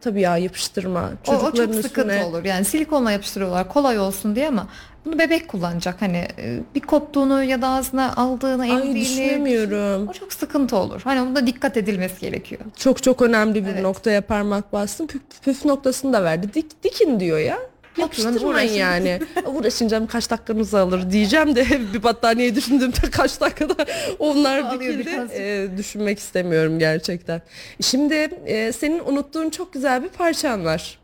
Tabii ya yapıştırma. O, o Çocukların çok sıkıntı üstüne. olur. Yani silikonla yapıştırıyorlar kolay olsun diye ama bunu bebek kullanacak. Hani e, bir koptuğunu ya da ağzına aldığını, Ay düşünemiyorum. O çok sıkıntı olur. Hani bunda dikkat edilmesi gerekiyor. Çok çok önemli bir Evet. noktaya parmak bastın. Püf, püf noktasını da verdi. Dik, dikin diyor ya. Yapıştırmayın yani. Uğraşınca kaç dakikanızı alır diyeceğim de bir battaniye düşündüğümde kaç dakikada onlar dikildi. Ee, düşünmek istemiyorum gerçekten. Şimdi e, senin unuttuğun çok güzel bir parçan var.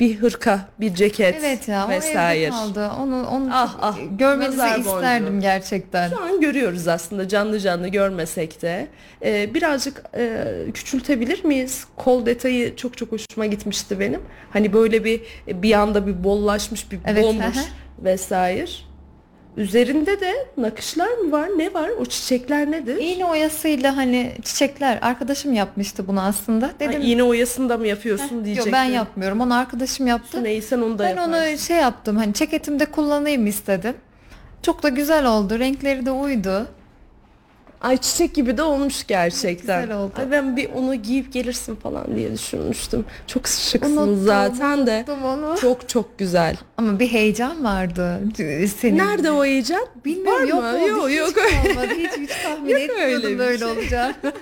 Bir hırka, bir ceket Evet ya vesaire. evde kaldı. Onu, onu Ah, ah, görmenizi isterdim boncuğu. gerçekten. Şu an görüyoruz aslında canlı canlı görmesek de. Ee, birazcık e, küçültebilir miyiz? Kol detayı çok çok hoşuma gitmişti benim. Hani böyle bir bir anda bir bollaşmış bir Evet, bomboş vesaire. Üzerinde de nakışlar mı var? Ne var? O çiçekler nedir? İğne oyasıyla hani çiçekler arkadaşım yapmıştı bunu aslında. Ha, Dedim iğne oyasında mı "Heh, yapıyorsun yok diyecektim. ben yapmıyorum. Onu arkadaşım yaptı. Neyse onu da Ben yaparsın. onu şey yaptım hani ceketimde kullanayım istedim. Çok da güzel oldu. Renkleri de uydu. Ay çiçek gibi de olmuş gerçekten. Güzel oldu. Ay ben bir onu giyip gelirsin falan diye düşünmüştüm. Çok şıksın Unuttum, zaten de. unuttum onu. Çok çok güzel. Ama bir heyecan vardı. Senin Nerede o heyecan? Bilmiyorum Var yok mı? Yok hiç yok. olmadı. Hiç, hiç tahmin Yok etmiyordum öyle böyle şey. olacağını.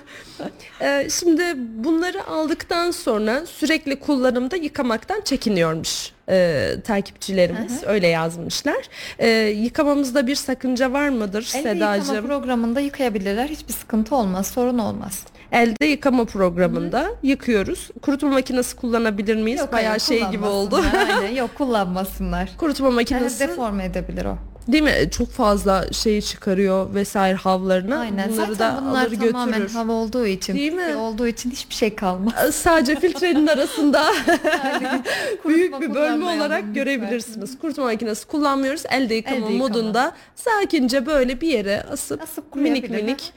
Ee, şimdi bunları aldıktan sonra sürekli kullanımda yıkamaktan çekiniyormuş e, takipçilerimiz. Öyle yazmışlar. Ee, yıkamamızda bir sakınca var mıdır Elde yıkama Sedacığım? programında yıkayabilirler. Hiçbir sıkıntı olmaz. Sorun olmaz. Elde yıkama programında yıkıyoruz. Kurutma makinesi kullanabilir miyiz? Yok, Bayağı hayır, şey gibi oldu. Aynen yok kullanmasınlar. Kurutma Yani makinesi deforme edebilir o. değil mi? Çok fazla şeyi çıkarıyor vesaire havlarını. Aynen. Bunları Zaten da bunlar alır tamamen götürür. hava olduğu için, Değil mi? olduğu için hiçbir şey kalmaz. Sadece filtrenin arasında büyük bir bölme olarak lütfen. görebilirsiniz. Kurutma makinesi kullanmıyoruz. Elde yıkama Elde yıkama. modunda sakince böyle bir yere asıp, Asıp minik minik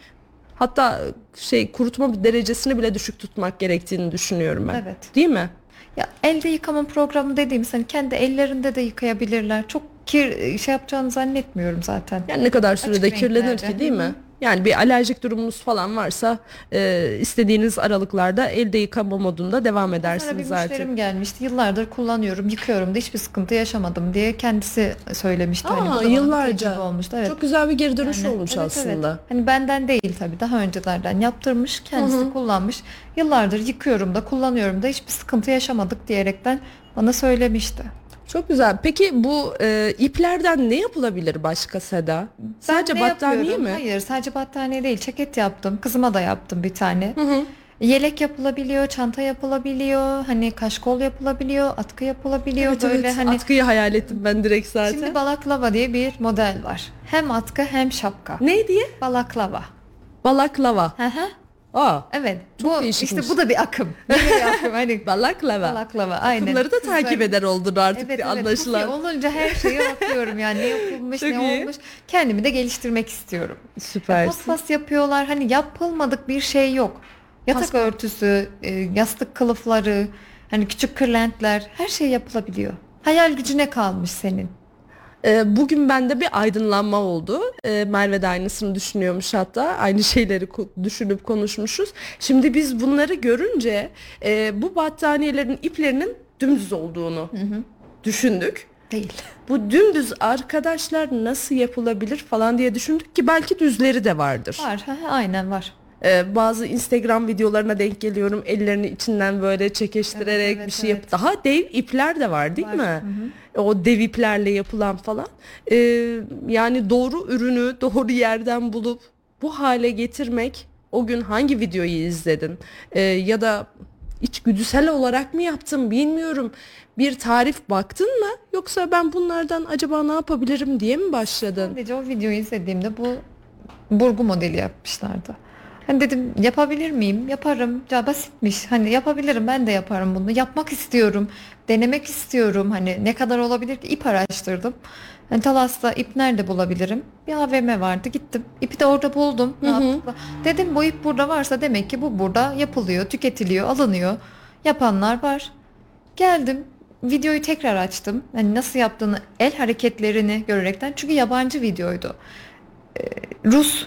hatta şey kurutma derecesini bile düşük tutmak gerektiğini düşünüyorum ben. Evet. Değil mi? Ya elde yıkama programı dediğimiz hani kendi ellerinde de yıkayabilirler. Çok kir şey yapacağını zannetmiyorum zaten. Yani ne kadar sürede Açık kirlenir renklerde. ki değil mi? Yani bir alerjik durumunuz falan varsa e, istediğiniz aralıklarda elde yıkama modunda devam Sonra bir edersiniz artık. müşterim gelmişti. Yıllardır kullanıyorum, yıkıyorum da hiçbir sıkıntı yaşamadım diye kendisi söylemişti. Hani Aa, bana yıllarca. olmuştu. Evet. Çok güzel bir geri dönüş Yani, olmuş evet, aslında. evet. Hani benden değil tabii daha öncelerden yaptırmış kendisi kullanmış. Yıllardır yıkıyorum da kullanıyorum da hiçbir sıkıntı yaşamadık diyerekten bana söylemişti. Çok güzel. Peki bu e, iplerden ne yapılabilir başka Seda? Sadece Ben ne battaniye yapıyorum? mi? Hayır sadece battaniye değil ceket yaptım. Kızıma da yaptım bir tane. Hı hı. Yelek yapılabiliyor, çanta yapılabiliyor, hani kaşkol yapılabiliyor, atkı yapılabiliyor Evet, böyle evet. hani. Atkıyı hayal ettim ben direkt zaten. Şimdi balaklava diye bir model var. Hem atkı hem şapka. ne diye? Balaklava. Balaklava. Hı hı. Aa, Evet. Çok bu değişikmiş. işte bu da bir akım. Yeni bir akım hani balaklava. balaklava aynen. Bunları da takip eder oldun artık Evet bir evet. anlaşılan. Pufi olunca her şeye bakıyorum yani ne yapılmış Çok ne iyi. olmuş. Kendimi de geliştirmek istiyorum. Süpersin. Paspas yapıyorlar. Hani yapılmadık bir şey yok. Yatak örtüsü, e, yastık kılıfları, hani küçük kırlentler her şey yapılabiliyor. Hayal gücüne kalmış senin. Ee, bugün bende bir aydınlanma oldu. Ee, Merve de aynısını düşünüyormuş hatta. Aynı şeyleri düşünüp konuşmuşuz. Şimdi biz bunları görünce e, bu battaniyelerin iplerinin dümdüz olduğunu düşündük. Değil. Bu dümdüz arkadaşlar nasıl yapılabilir falan diye düşündük ki belki düzleri de vardır. Var. ha, Aynen var. Ee, bazı Instagram videolarına denk geliyorum ellerini içinden böyle çekeştirerek Evet, evet, bir şey yap. evet. Daha dev ipler de var değil Var. mi? O dev iplerle yapılan falan. Ee, yani doğru ürünü doğru yerden bulup bu hale getirmek o gün hangi videoyu izledin? Ee, ya da içgüdüsel olarak mı yaptın bilmiyorum. Bir tarif baktın mı yoksa ben bunlardan acaba ne yapabilirim diye mi başladın? Sadece o videoyu izlediğimde bu burgu modeli yapmışlardı. Hani dedim yapabilir miyim? Yaparım. Ya basitmiş. Hani yapabilirim. Ben de yaparım bunu. Yapmak istiyorum. Denemek istiyorum. Hani ne kadar olabilir ki? İp araştırdım. Hani Talas'ta ip nerede bulabilirim? Bir AVM vardı. Gittim. İpi de orada buldum. Rahatlıkla. Dedim bu ip burada varsa demek ki bu burada yapılıyor, tüketiliyor, alınıyor. Yapanlar var. Geldim. Videoyu tekrar açtım. Hani nasıl yaptığını, el hareketlerini görerekten. Çünkü yabancı videoydu. Rus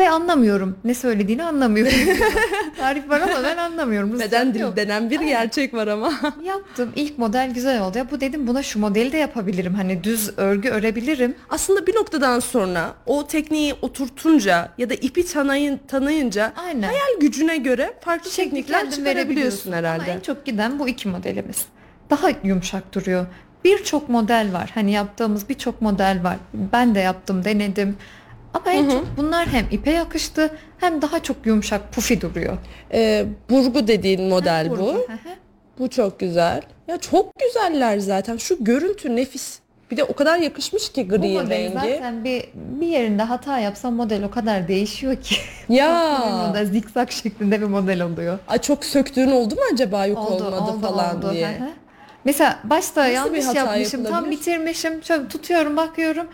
ve anlamıyorum. Ne söylediğini anlamıyorum. Tarif var ama ben anlamıyorum. Rusça Beden dili denen bir gerçek var ama. Yaptım. İlk model güzel oldu. Ya bu dedim buna şu modeli de yapabilirim. Hani düz örgü örebilirim. Aslında bir noktadan sonra o tekniği oturtunca ya da ipi tanıyın, tanıyınca Aynen. hayal gücüne göre farklı teknikler çıkarabiliyorsun herhalde. Ama en çok giden bu iki modelimiz. Daha yumuşak duruyor. Birçok model var. Hani yaptığımız birçok model var. Ben de yaptım, denedim. Ama en çok bunlar hem ipe yakıştı hem daha çok yumuşak, pufi duruyor. Ee, burgu dediğin model Burgu. bu. Hı hı. Bu çok güzel. Ya çok güzeller zaten. Şu görüntü nefis. Bir de o kadar yakışmış ki Bu gri modeli rengi. zaten bir bir yerinde hata yapsam model o kadar değişiyor ki. Ya. bir model zikzak şeklinde bir model oluyor. Ay çok söktüğün oldu mu acaba yok Oldu, olmadı falan oldu. diye. Hı hı. Mesela başta Nasıl bir yanlış hata yapmışım, tam yapılabilir? bitirmişim. Şöyle tutuyorum, bakıyorum.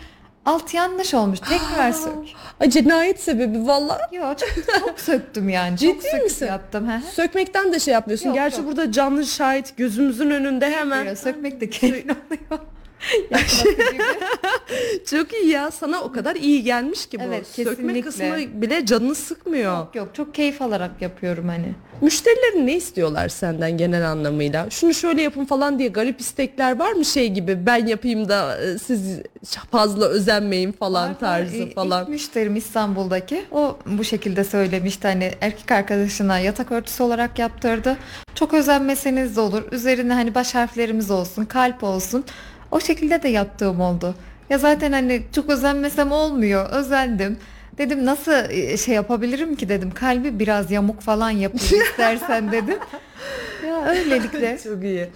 Alt yanlış olmuş. Tekrar sök. Ay cinayet sebebi valla. Yok çok, çok söktüm yani. Ciddi çok söküp misin? yaptım. Hı. Sökmekten de şey yapmıyorsun. Yok, Gerçi yok. burada canlı şahit gözümüzün önünde hemen. Böyle sökmek de keyifli oluyor. Çok iyi ya. Sana o kadar iyi gelmiş ki bu. Evet, Sökme kısmı bile canını sıkmıyor. yok yok çok keyif alarak yapıyorum hani. Müşterilerin ne istiyorlar senden genel anlamıyla? Şunu şöyle yapın falan diye garip istekler var mı şey gibi ben yapayım da e, siz fazla özenmeyin falan Var, tarzı İ- falan. İlk müşterim İstanbul'daki o bu şekilde söylemişti hani erkek arkadaşına yatak örtüsü olarak yaptırdı. Çok özenmeseniz de olur. Üzerine hani baş harflerimiz olsun, kalp olsun. O şekilde de yaptığım oldu. Ya zaten hani çok özenmesem olmuyor. Özendim. Dedim nasıl e, şey yapabilirim ki dedim. Kalbi biraz yamuk falan yapayım istersen dedim. Ya öylelikle. Çok iyi.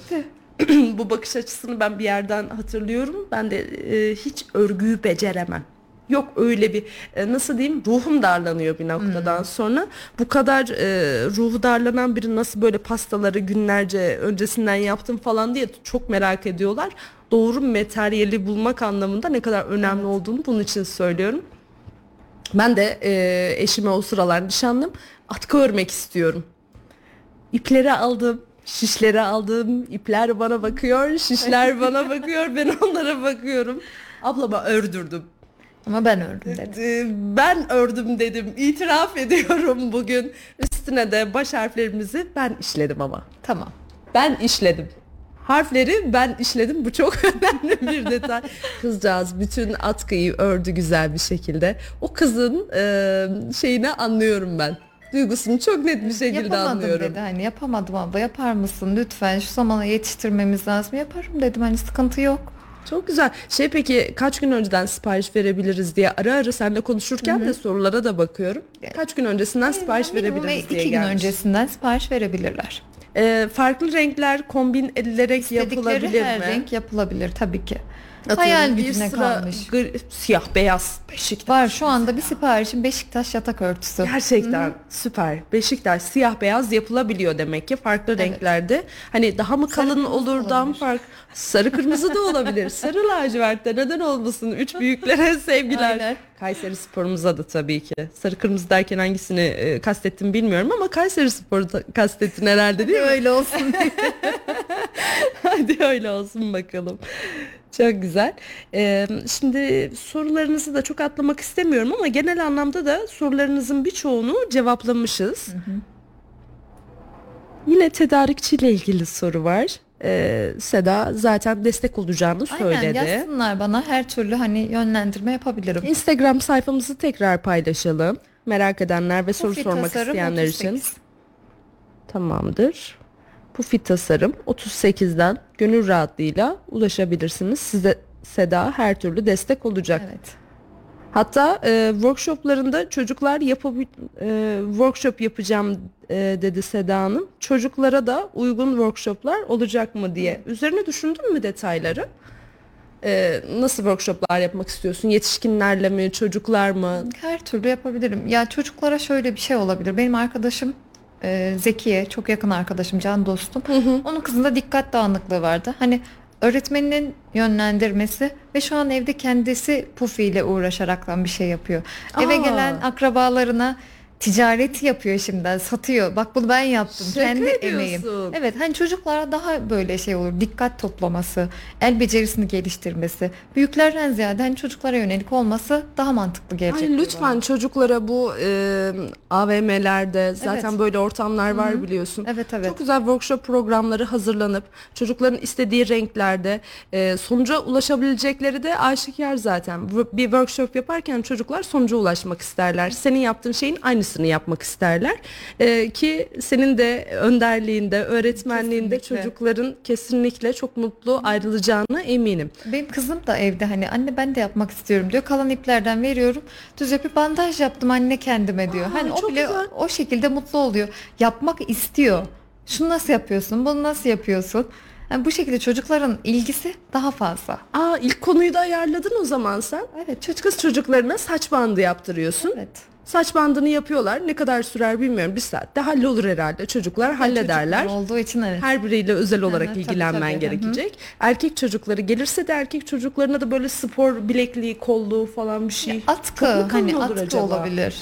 Bu bakış açısını ben bir yerden hatırlıyorum. Ben de e, hiç örgüyü beceremem. Yok öyle bir e, nasıl diyeyim ruhum darlanıyor bir noktadan sonra. Bu kadar e, ruhu darlanan biri nasıl böyle pastaları günlerce öncesinden yaptım falan diye çok merak ediyorlar. Doğru materyali bulmak anlamında ne kadar önemli olduğunu bunun için söylüyorum. Ben de e, eşime o sıralar nişanlım atkı örmek istiyorum. İpleri aldım, şişleri aldım. İpler bana bakıyor, şişler bana bakıyor. Ben onlara bakıyorum. Ablama ördürdüm. Ama ben ördüm dedim. Ee, Ben ördüm dedim. İtiraf ediyorum bugün. Üstüne de baş harflerimizi ben işledim ama. Tamam. Ben işledim. Harfleri ben işledim. Bu çok önemli bir detay. Kızcağız bütün atkıyı ördü güzel bir şekilde. O kızın e, şeyini anlıyorum ben. Duygusunu çok net bir şekilde Yapamadım anlıyorum. dedi hani yapamadım abla yapar mısın lütfen şu zamana yetiştirmemiz lazım yaparım dedim hani sıkıntı yok. Çok güzel. Şey peki kaç gün önceden sipariş verebiliriz diye ara ara seninle konuşurken de sorulara da bakıyorum. Kaç gün öncesinden sipariş Minimum verebiliriz diye iki gün gelmiş. öncesinden sipariş verebilirler. Ee, farklı renkler kombin edilerek İstedikleri yapılabilir her mi? renk yapılabilir tabii ki. Atıyorum, Hayal bir gücüne sıra kalmış. gri- siyah beyaz Beşiktaş. Var şu anda bir siparişim Beşiktaş yatak örtüsü. Gerçekten süper. Beşiktaş siyah beyaz yapılabiliyor demek ki farklı renklerde. Hani daha mı kalın olur da daha mı fark sarı kırmızı da olabilir. Sarı lacivertte neden olmasın? Üç büyüklere sevgiler. Aynen. Kayseri sporumuza da tabii ki. Sarı kırmızı derken hangisini e, kastettim bilmiyorum ama Kayseri sporu kastettin herhalde değil mi? Öyle olsun. Hadi öyle olsun bakalım. Çok güzel. Ee, şimdi sorularınızı da çok atlamak istemiyorum ama genel anlamda da sorularınızın birçoğunu cevaplamışız. Yine tedarikçiyle ilgili soru var. Ee, Seda zaten destek olacağını Aynen söyledi. yazsınlar bana her türlü hani yönlendirme yapabilirim. Instagram sayfamızı tekrar paylaşalım. Merak edenler ve soru sormak isteyenler için. 38. Tamamdır. Pufi tasarım 38'den gönül rahatlığıyla ulaşabilirsiniz. Size Seda her türlü destek olacak. Evet. Hatta e, workshoplarında çocuklar yapabil e, workshop yapacağım e, dedi Seda Hanım. Çocuklara da uygun workshoplar olacak mı diye. Üzerine düşündün mü detayları? E, nasıl workshoplar yapmak istiyorsun? Yetişkinlerle mi, çocuklar mı? Her türlü yapabilirim. Ya çocuklara şöyle bir şey olabilir. Benim arkadaşım e, Zekiye, çok yakın arkadaşım, can dostum. Onun kızında dikkat dağınıklığı vardı. Hani öğretmeninin yönlendirmesi ve şu an evde kendisi Pufi ile uğraşaraktan bir şey yapıyor. Eve Aa. gelen akrabalarına ticareti yapıyor şimdiden satıyor. Bak bunu ben yaptım. Şaka kendi ediyorsun. emeğim. Evet hani çocuklara daha böyle şey olur. Dikkat toplaması, el becerisini geliştirmesi. Büyüklerden ziyade hani çocuklara yönelik olması daha mantıklı gelecek. Ay lütfen çocuklara bu e, AVM'lerde zaten Evet. böyle ortamlar var biliyorsun. Evet, evet. Çok güzel workshop programları hazırlanıp çocukların istediği renklerde e, sonuca ulaşabilecekleri de aşikar zaten. Bir workshop yaparken çocuklar sonuca ulaşmak isterler. Senin yaptığın şeyin aynısını yapmak isterler. E, ki senin de önderliğinde, öğretmenliğinde Kesinlikle. çocukların kesinlikle çok mutlu ayrılacağına eminim. Benim kızım da evde hani anne ben de yapmak istiyorum diyor. Kalan iplerden veriyorum. Düz yapıp bandaj yaptım anne kendime diyor. Aa, hani o bile güzel. o şekilde mutlu oluyor. Yapmak istiyor. Şunu nasıl yapıyorsun? Bunu nasıl yapıyorsun? Yani bu şekilde çocukların ilgisi daha fazla. Aa ilk konuyu da ayarladın o zaman sen. Evet çocuk Kız çocuklarına saç bandı yaptırıyorsun. evet. Saç bandını yapıyorlar. Ne kadar sürer bilmiyorum. Bir saatte hallolur herhalde. Çocuklar hallederler. Çocuklar olduğu için evet. Her biriyle özel olarak tabii, ilgilenmen tabii. gerekecek. Erkek çocukları gelirse de erkek çocuklarına da böyle spor bilekliği, kolluğu falan bir şey. Atkı mu kalın hani atkı acaba? olabilir.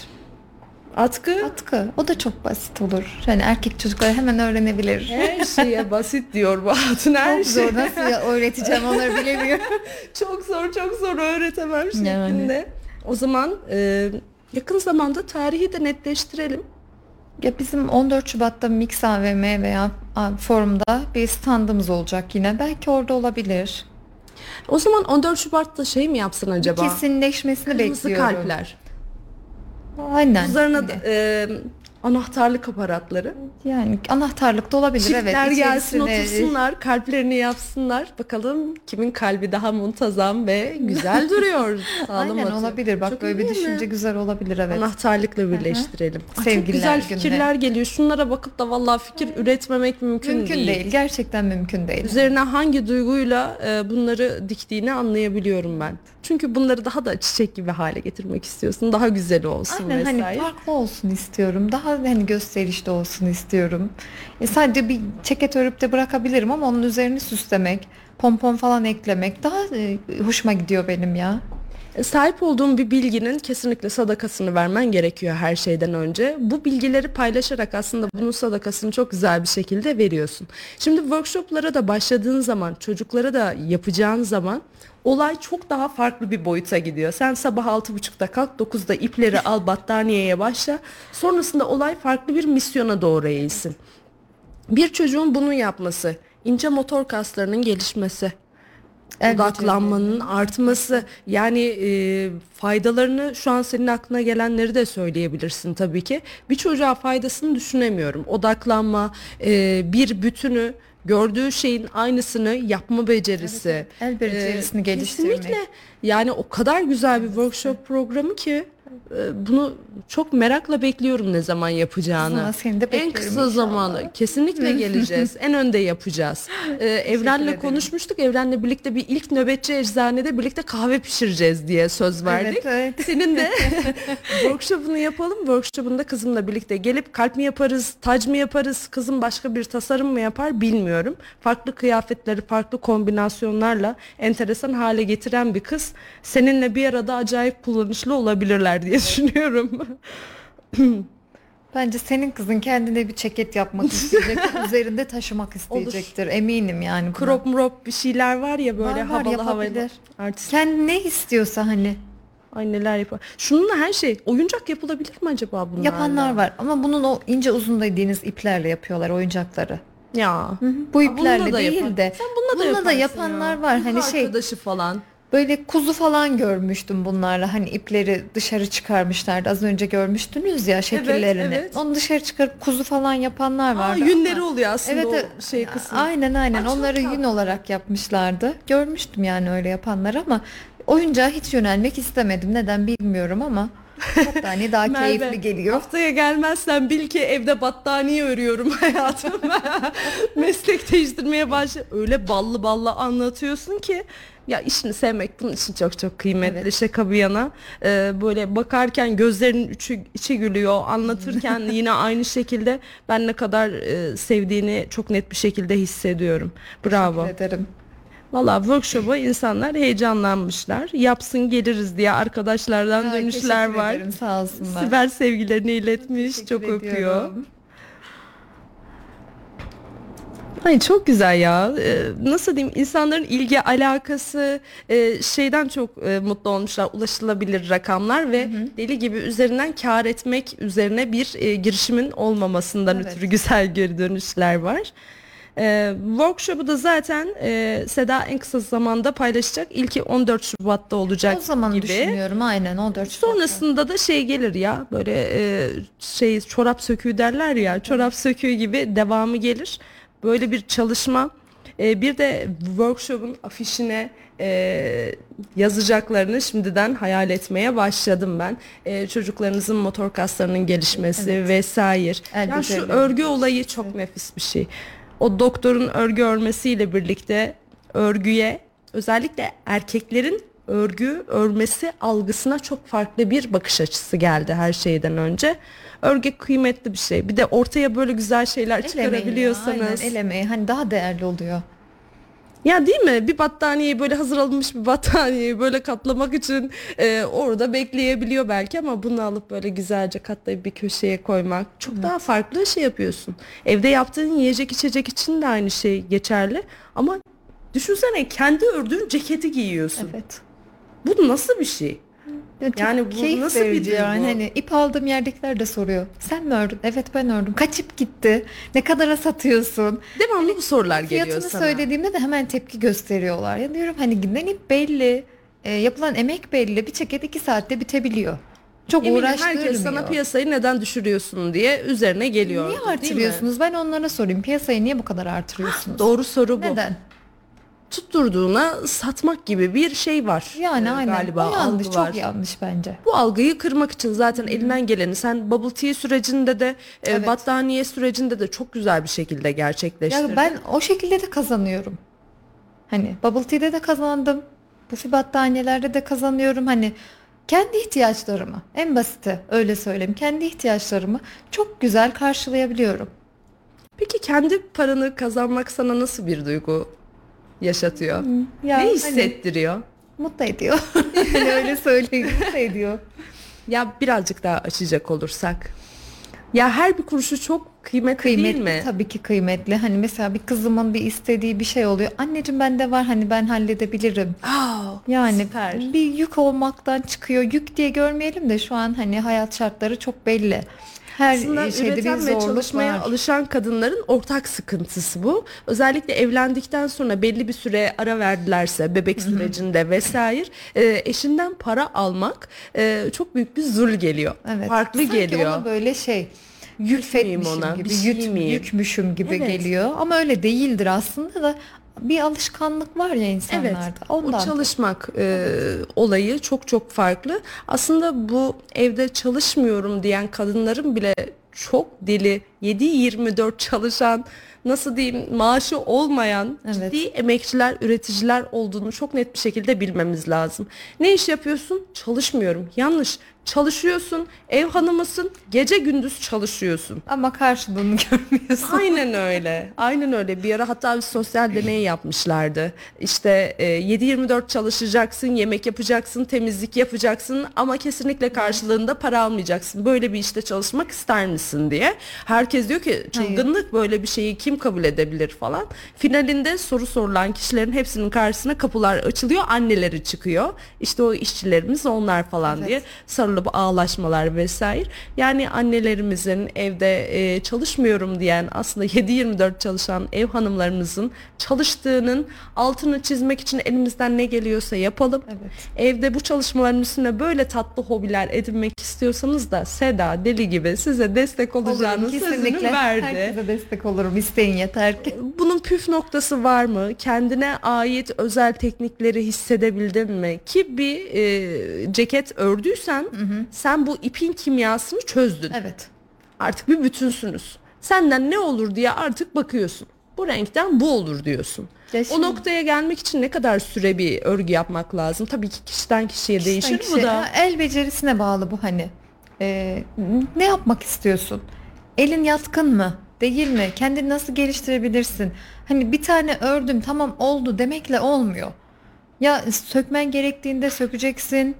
Atkı Atkı o da çok basit olur. Yani erkek çocuklar hemen öğrenebilir. her şeye basit diyor bu hatun her Çok şey. zor nasıl ya öğreteceğim onları bilemiyorum. çok zor çok zor öğretemem şeklinde. Yani. O zaman e, yakın zamanda tarihi de netleştirelim. Ya bizim 14 Şubat'ta Mix AVM veya forumda bir standımız olacak yine. Belki orada olabilir. O zaman 14 Şubat'ta şey mi yapsın acaba? Kesinleşmesini Kırmızı bekliyorum. kalpler. Aynen. E, anahtarlık aparatları. yani anahtarlık da olabilir Çiftler evet. gelsin İçerisine- otursunlar, kalplerini yapsınlar. Bakalım kimin kalbi daha muntazam ve güzel duruyor. Aynen atıyor. olabilir. Bak Çok böyle bir değil mi? düşünce güzel olabilir evet. Anahtarlıkla birleştirelim. Ay, çok güzel gününe. fikirler geliyor. Şunlara bakıp da vallahi fikir üretmemek mümkün, mümkün değil. Gerçekten mümkün değil. Üzerine hangi duyguyla e, bunları diktiğini anlayabiliyorum ben. Çünkü bunları daha da çiçek gibi hale getirmek istiyorsun. Daha güzel olsun Aynen vesaire. hani farklı olsun istiyorum. Daha hani gösterişli olsun istiyorum. E sadece bir ceket örüp de bırakabilirim ama onun üzerini süslemek, pompon falan eklemek daha e, hoşuma gidiyor benim ya. E, Sahip olduğun bir bilginin kesinlikle sadakasını vermen gerekiyor her şeyden önce. Bu bilgileri paylaşarak aslında bunun sadakasını çok güzel bir şekilde veriyorsun. Şimdi workshoplara da başladığın zaman, çocuklara da yapacağın zaman olay çok daha farklı bir boyuta gidiyor. Sen sabah 6.30'da kalk, 9'da ipleri al, battaniyeye başla. Sonrasında olay farklı bir misyona doğru eğilsin. Bir çocuğun bunu yapması, ince motor kaslarının gelişmesi, El odaklanmanın artması yani e, faydalarını şu an senin aklına gelenleri de söyleyebilirsin tabii ki. Bir çocuğa faydasını düşünemiyorum. Odaklanma, e, bir bütünü gördüğü şeyin aynısını yapma becerisi. El becerisini geliştirmek. Kesinlikle yani o kadar güzel bir workshop programı ki e, bunu çok merakla bekliyorum ne zaman yapacağını. Zaman seni de en kısa inşallah. zamanda kesinlikle geleceğiz. en önde yapacağız. Ee, Evren'le konuşmuştuk. Evren'le birlikte bir ilk nöbetçi eczanede birlikte kahve pişireceğiz diye söz verdik. Evet, evet. Senin de workshop'unu yapalım. Workshop'unda kızımla birlikte gelip kalp mi yaparız, tac mı yaparız, kızım başka bir tasarım mı yapar bilmiyorum. Farklı kıyafetleri, farklı kombinasyonlarla enteresan hale getiren bir kız. Seninle bir arada acayip kullanışlı olabilirler diye düşünüyorum. Bence senin kızın kendine bir ceket yapmak isteyecek, üzerinde taşımak isteyecektir. Eminim yani. buna. Crop mrop bir şeyler var ya böyle Var, var, havalı havalı. yapabilir. Artist. Kendi ne istiyorsa hani Ay neler yapar. Şununla her şey oyuncak yapılabilir mi acaba bunlarla? yapanlar var. Ama bunun o ince uzun dediğiniz iplerle yapıyorlar oyuncakları. Ya. Bu bununla iplerle da değil yapan- de Sen bununla da bununla da yaparsın yapanlar ya. var. Kız Hani şey arkadaşı falan. Böyle kuzu falan görmüştüm bunlarla. Hani ipleri dışarı çıkarmışlardı. Az önce görmüştünüz ya şekillerini. evet. Onu dışarı çıkarıp kuzu falan yapanlar Aa, vardı. yünleri ama- oluyor aslında Evet, o evet. şey kısmı. Aynen aynen. Aa, Onları yün olarak yapmışlardı. Görmüştüm yani öyle yapanlar ama oyuncağa hiç yönelmek istemedim. Neden bilmiyorum ama battaniye daha Merve, keyifli geliyor. Haftaya gelmezsen bil ki evde battaniye örüyorum hayatım. Meslek değiştirmeye başla. Öyle ballı ballı anlatıyorsun ki ya işini sevmek bunun için çok çok kıymetli. Evet. Şaka bir yana Ee, böyle bakarken gözlerinin içi, içi gülüyor. Anlatırken yine aynı şekilde ben ne kadar e, sevdiğini çok net bir şekilde hissediyorum. Bravo. Teşekkür ederim. Valla workshop'a insanlar heyecanlanmışlar. Yapsın geliriz diye arkadaşlardan Ay, dönüşler teşekkür var. ederim, sağ olsunlar. Sibel sevgilerini iletmiş. Teşekkür çok öpüyor. ediyorum. Ay çok güzel ya. Ee, nasıl diyeyim insanların ilgi alakası e, şeyden çok e, mutlu olmuşlar. Ulaşılabilir rakamlar ve deli gibi üzerinden kar etmek üzerine bir e, girişimin olmamasından Evet. ötürü güzel geri dönüşler var. Ee, workshop'u da zaten e, Seda en kısa zamanda paylaşacak. İlki 14 Şubat'ta olacak O zaman gibi. düşünüyorum aynen 14 Şubat'ta. Sonrasında da şey gelir ya böyle e, şey çorap söküğü derler ya çorap söküğü gibi devamı gelir. Böyle bir çalışma e, bir de workshop'un afişine e, yazacaklarını şimdiden hayal etmeye başladım ben. E, çocuklarınızın motor kaslarının gelişmesi Evet. vesaire. El Ya şu örgü olayı çok nefis bir şey. O doktorun örgü örmesiyle birlikte örgüye özellikle erkeklerin örgü örmesi algısına çok farklı bir bakış açısı geldi her şeyden önce. Örgü kıymetli bir şey. Bir de ortaya böyle güzel şeyler El emeği çıkarabiliyorsanız. Aynen el emeği hani daha değerli oluyor. Ya değil mi? Bir battaniyeyi böyle hazır alınmış bir battaniyeyi böyle katlamak için e, orada bekleyebiliyor belki ama bunu alıp böyle güzelce katlayıp bir köşeye koymak çok daha farklı şey yapıyorsun. Evde yaptığın yiyecek içecek için de aynı şey geçerli ama düşünsene kendi ördüğün ceketi giyiyorsun. Evet. Bu nasıl bir şey? Ya Yani bu nasıl bir duygu? yani hani ip aldığım yerdekiler de soruyor. Sen mi ördün? Evet ben ördüm. Kaçıp gitti? Ne kadara satıyorsun? Devamlı bu sorular geliyor Fiyatını sana. söylediğimde de hemen tepki gösteriyorlar. Ya diyorum hani gidilen ip belli. e, yapılan emek belli. Bir ceket iki saatte bitebiliyor. Çok Eminim uğraştırmıyor. herkes sana piyasayı neden düşürüyorsun diye üzerine geliyor. Niye artırıyorsunuz? Ben onlara sorayım. Piyasayı niye bu kadar artırıyorsunuz? Doğru soru bu. Neden? Tutturduğuna satmak gibi bir şey var. Yani Ee, aynen. Galiba o yanlış, algı çok var. yanlış bence. Bu algıyı kırmak için zaten elinden geleni sen bubble tea sürecinde de e, Evet. battaniye sürecinde de çok güzel bir şekilde gerçekleştirdin. Ya ben o şekilde de kazanıyorum. Hani bubble tea'de de kazandım. Pufi battaniyelerde de kazanıyorum. Hani kendi ihtiyaçlarımı en basiti öyle söyleyeyim. Kendi ihtiyaçlarımı çok güzel karşılayabiliyorum. Peki kendi paranı kazanmak sana nasıl bir duygu yaşatıyor? Ya ne hani hissettiriyor? mutlu ediyor. Hani öyle söyleyeyim mutlu ediyor. Ya birazcık daha açacak olursak. Ya her bir kuruşu çok kıymetli, Kıymetli değil mi? tabii ki kıymetli. Hani mesela bir kızımın bir istediği bir şey oluyor. Anneciğim bende var hani ben halledebilirim. Aa, Yani süper. bir yük olmaktan çıkıyor. Yük diye görmeyelim de şu an hani hayat şartları çok belli. Her Aslında şeyde bir üreten ve zorluk çalışmaya var. alışan kadınların ortak sıkıntısı bu. Özellikle evlendikten sonra belli bir süre ara verdilerse bebek sürecinde vesaire e, eşinden para almak e, çok büyük bir zul geliyor. Evet. Farklı Sanki geliyor. ona böyle şey ona, gibi, bir şey yük- miyim? yükmüşüm gibi Evet. geliyor. Ama öyle değildir aslında da bir alışkanlık var ya Evet, insanlarda. o Ondan. çalışmak e, olayı çok çok farklı. Aslında bu evde çalışmıyorum diyen kadınların bile çok deli 7-24 çalışan nasıl diyeyim maaşı olmayan Evet. ciddi emekçiler, üreticiler olduğunu çok net bir şekilde bilmemiz lazım. Ne iş yapıyorsun? Çalışmıyorum. Yanlış. Çalışıyorsun. Ev hanımısın. Gece gündüz çalışıyorsun. Ama karşılığını görmüyorsun. Aynen öyle. Aynen öyle. Bir ara hatta bir sosyal deney yapmışlardı. İşte e, 7-24 çalışacaksın, yemek yapacaksın, temizlik yapacaksın ama kesinlikle karşılığında para almayacaksın. Böyle bir işte çalışmak ister misin diye. Herkes diyor ki çılgınlık böyle bir şeyi kim kabul edebilir falan. Finalinde soru sorulan kişilerin hepsinin karşısına kapılar açılıyor, anneleri çıkıyor. İşte o işçilerimiz onlar falan Evet. diye sarılıp ağlaşmalar vesaire. Yani annelerimizin evde e, çalışmıyorum diyen aslında 7-24 çalışan ev hanımlarımızın çalıştığının altını çizmek için elimizden ne geliyorsa yapalım. Evet. Evde bu çalışmaların üstüne böyle tatlı hobiler edinmek istiyorsanız da Seda deli gibi size destek olacağını sözünü verdi. Herkese destek olurum. İsteyin yeter ki. Bunun püf noktası var mı? Kendine ait özel teknikleri hissedebildin mi? Ki bir e, ceket ördüysen sen bu ipin kimyasını çözdün. Evet. Artık bir bütünsünüz. Senden ne olur diye artık bakıyorsun. Bu renkten bu olur diyorsun. Ya O şimdi- noktaya gelmek için ne kadar süre bir örgü yapmak lazım? Tabii ki kişiden kişiye değişir Kişiden bu da. kişiye- El becerisine bağlı bu hani. Ee, ne yapmak istiyorsun? Elin yatkın mı? Değil mi? Kendini nasıl geliştirebilirsin? Hani bir tane ördüm tamam oldu demekle olmuyor. Ya sökmen gerektiğinde sökeceksin.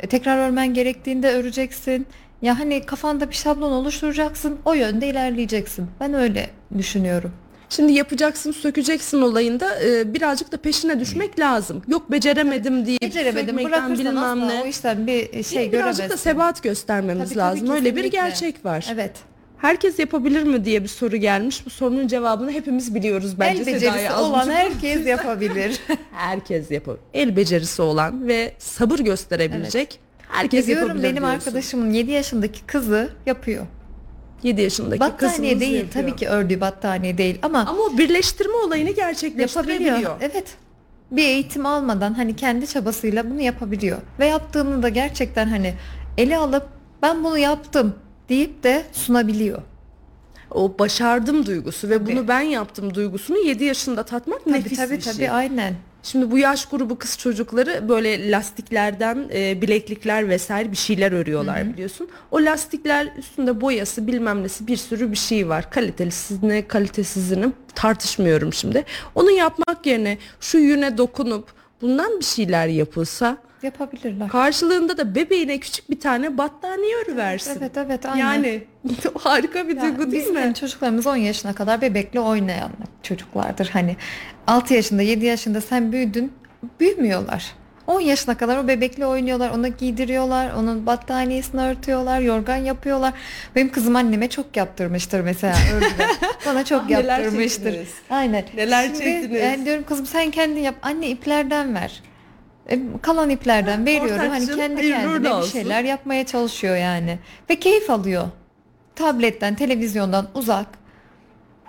E, Tekrar örmen gerektiğinde öreceksin. Ya hani kafanda bir şablon oluşturacaksın. O yönde ilerleyeceksin. Ben öyle düşünüyorum. Şimdi yapacaksın, sökeceksin olayında e, birazcık da peşine düşmek lazım. Yok beceremedim diye Beceremedim bırakırsan bilmem ne. o işten bir şey birazcık da göremezsin. sebat göstermemiz Tabii, tabii, lazım. Öyle bir kesinlikle. gerçek var. Evet. Herkes yapabilir mi diye bir soru gelmiş. Bu sorunun cevabını hepimiz biliyoruz bence. El becerisi olan herkes yapabilir. herkes yapar. El becerisi olan ve sabır gösterebilecek herkes Diyorum yapabilir benim diyorsun. arkadaşımın 7 yaşındaki kızı yapıyor. 7 yaşındaki Battaniye değil yapıyor. tabii ki ördüğü battaniye değil ama, Ama o birleştirme olayını gerçekleştirebiliyor. yapabiliyor. Evet. Bir eğitim almadan hani kendi çabasıyla bunu yapabiliyor. Ve yaptığını da gerçekten hani ele alıp ben bunu yaptım deyip de sunabiliyor. O başardım duygusu ve Tabii. bunu ben yaptım duygusunu 7 yaşında tatmak Tabii nefis tabii bir tabii şey. aynen. Şimdi bu yaş grubu kız çocukları böyle lastiklerden e, bileklikler vesaire bir şeyler örüyorlar biliyorsun. O lastikler üstünde boyası bilmem nesi bir sürü bir şey var. Kalitelisine kalitesizini tartışmıyorum şimdi. Onu yapmak yerine şu yüne dokunup bundan bir şeyler yapılsa Yapabilirler. karşılığında da bebeğine küçük bir tane battaniye örüversin. Evet evet aynen. Yani harika bir Ya duygu değil bizim mi? hani çocuklarımız 10 yaşına kadar bebekle oynayan çocuklardır. Hani 6 yaşında 7 yaşında sen büyüdün büyümüyorlar. 10 yaşına kadar o bebekle oynuyorlar, ona giydiriyorlar, onun battaniyesini örtüyorlar, yorgan yapıyorlar. Benim kızım anneme çok yaptırmıştır mesela örgüde. Bana çok Ah, neler yaptırmıştır. çektiniz. Aynen. Neler Şimdi, çektiniz. Yani diyorum kızım sen kendin yap. Anne iplerden ver. E, Kalan iplerden veriyorum. Hani kendi kendine bir olsun. şeyler yapmaya çalışıyor yani. Ve keyif alıyor. Tabletten, televizyondan uzak.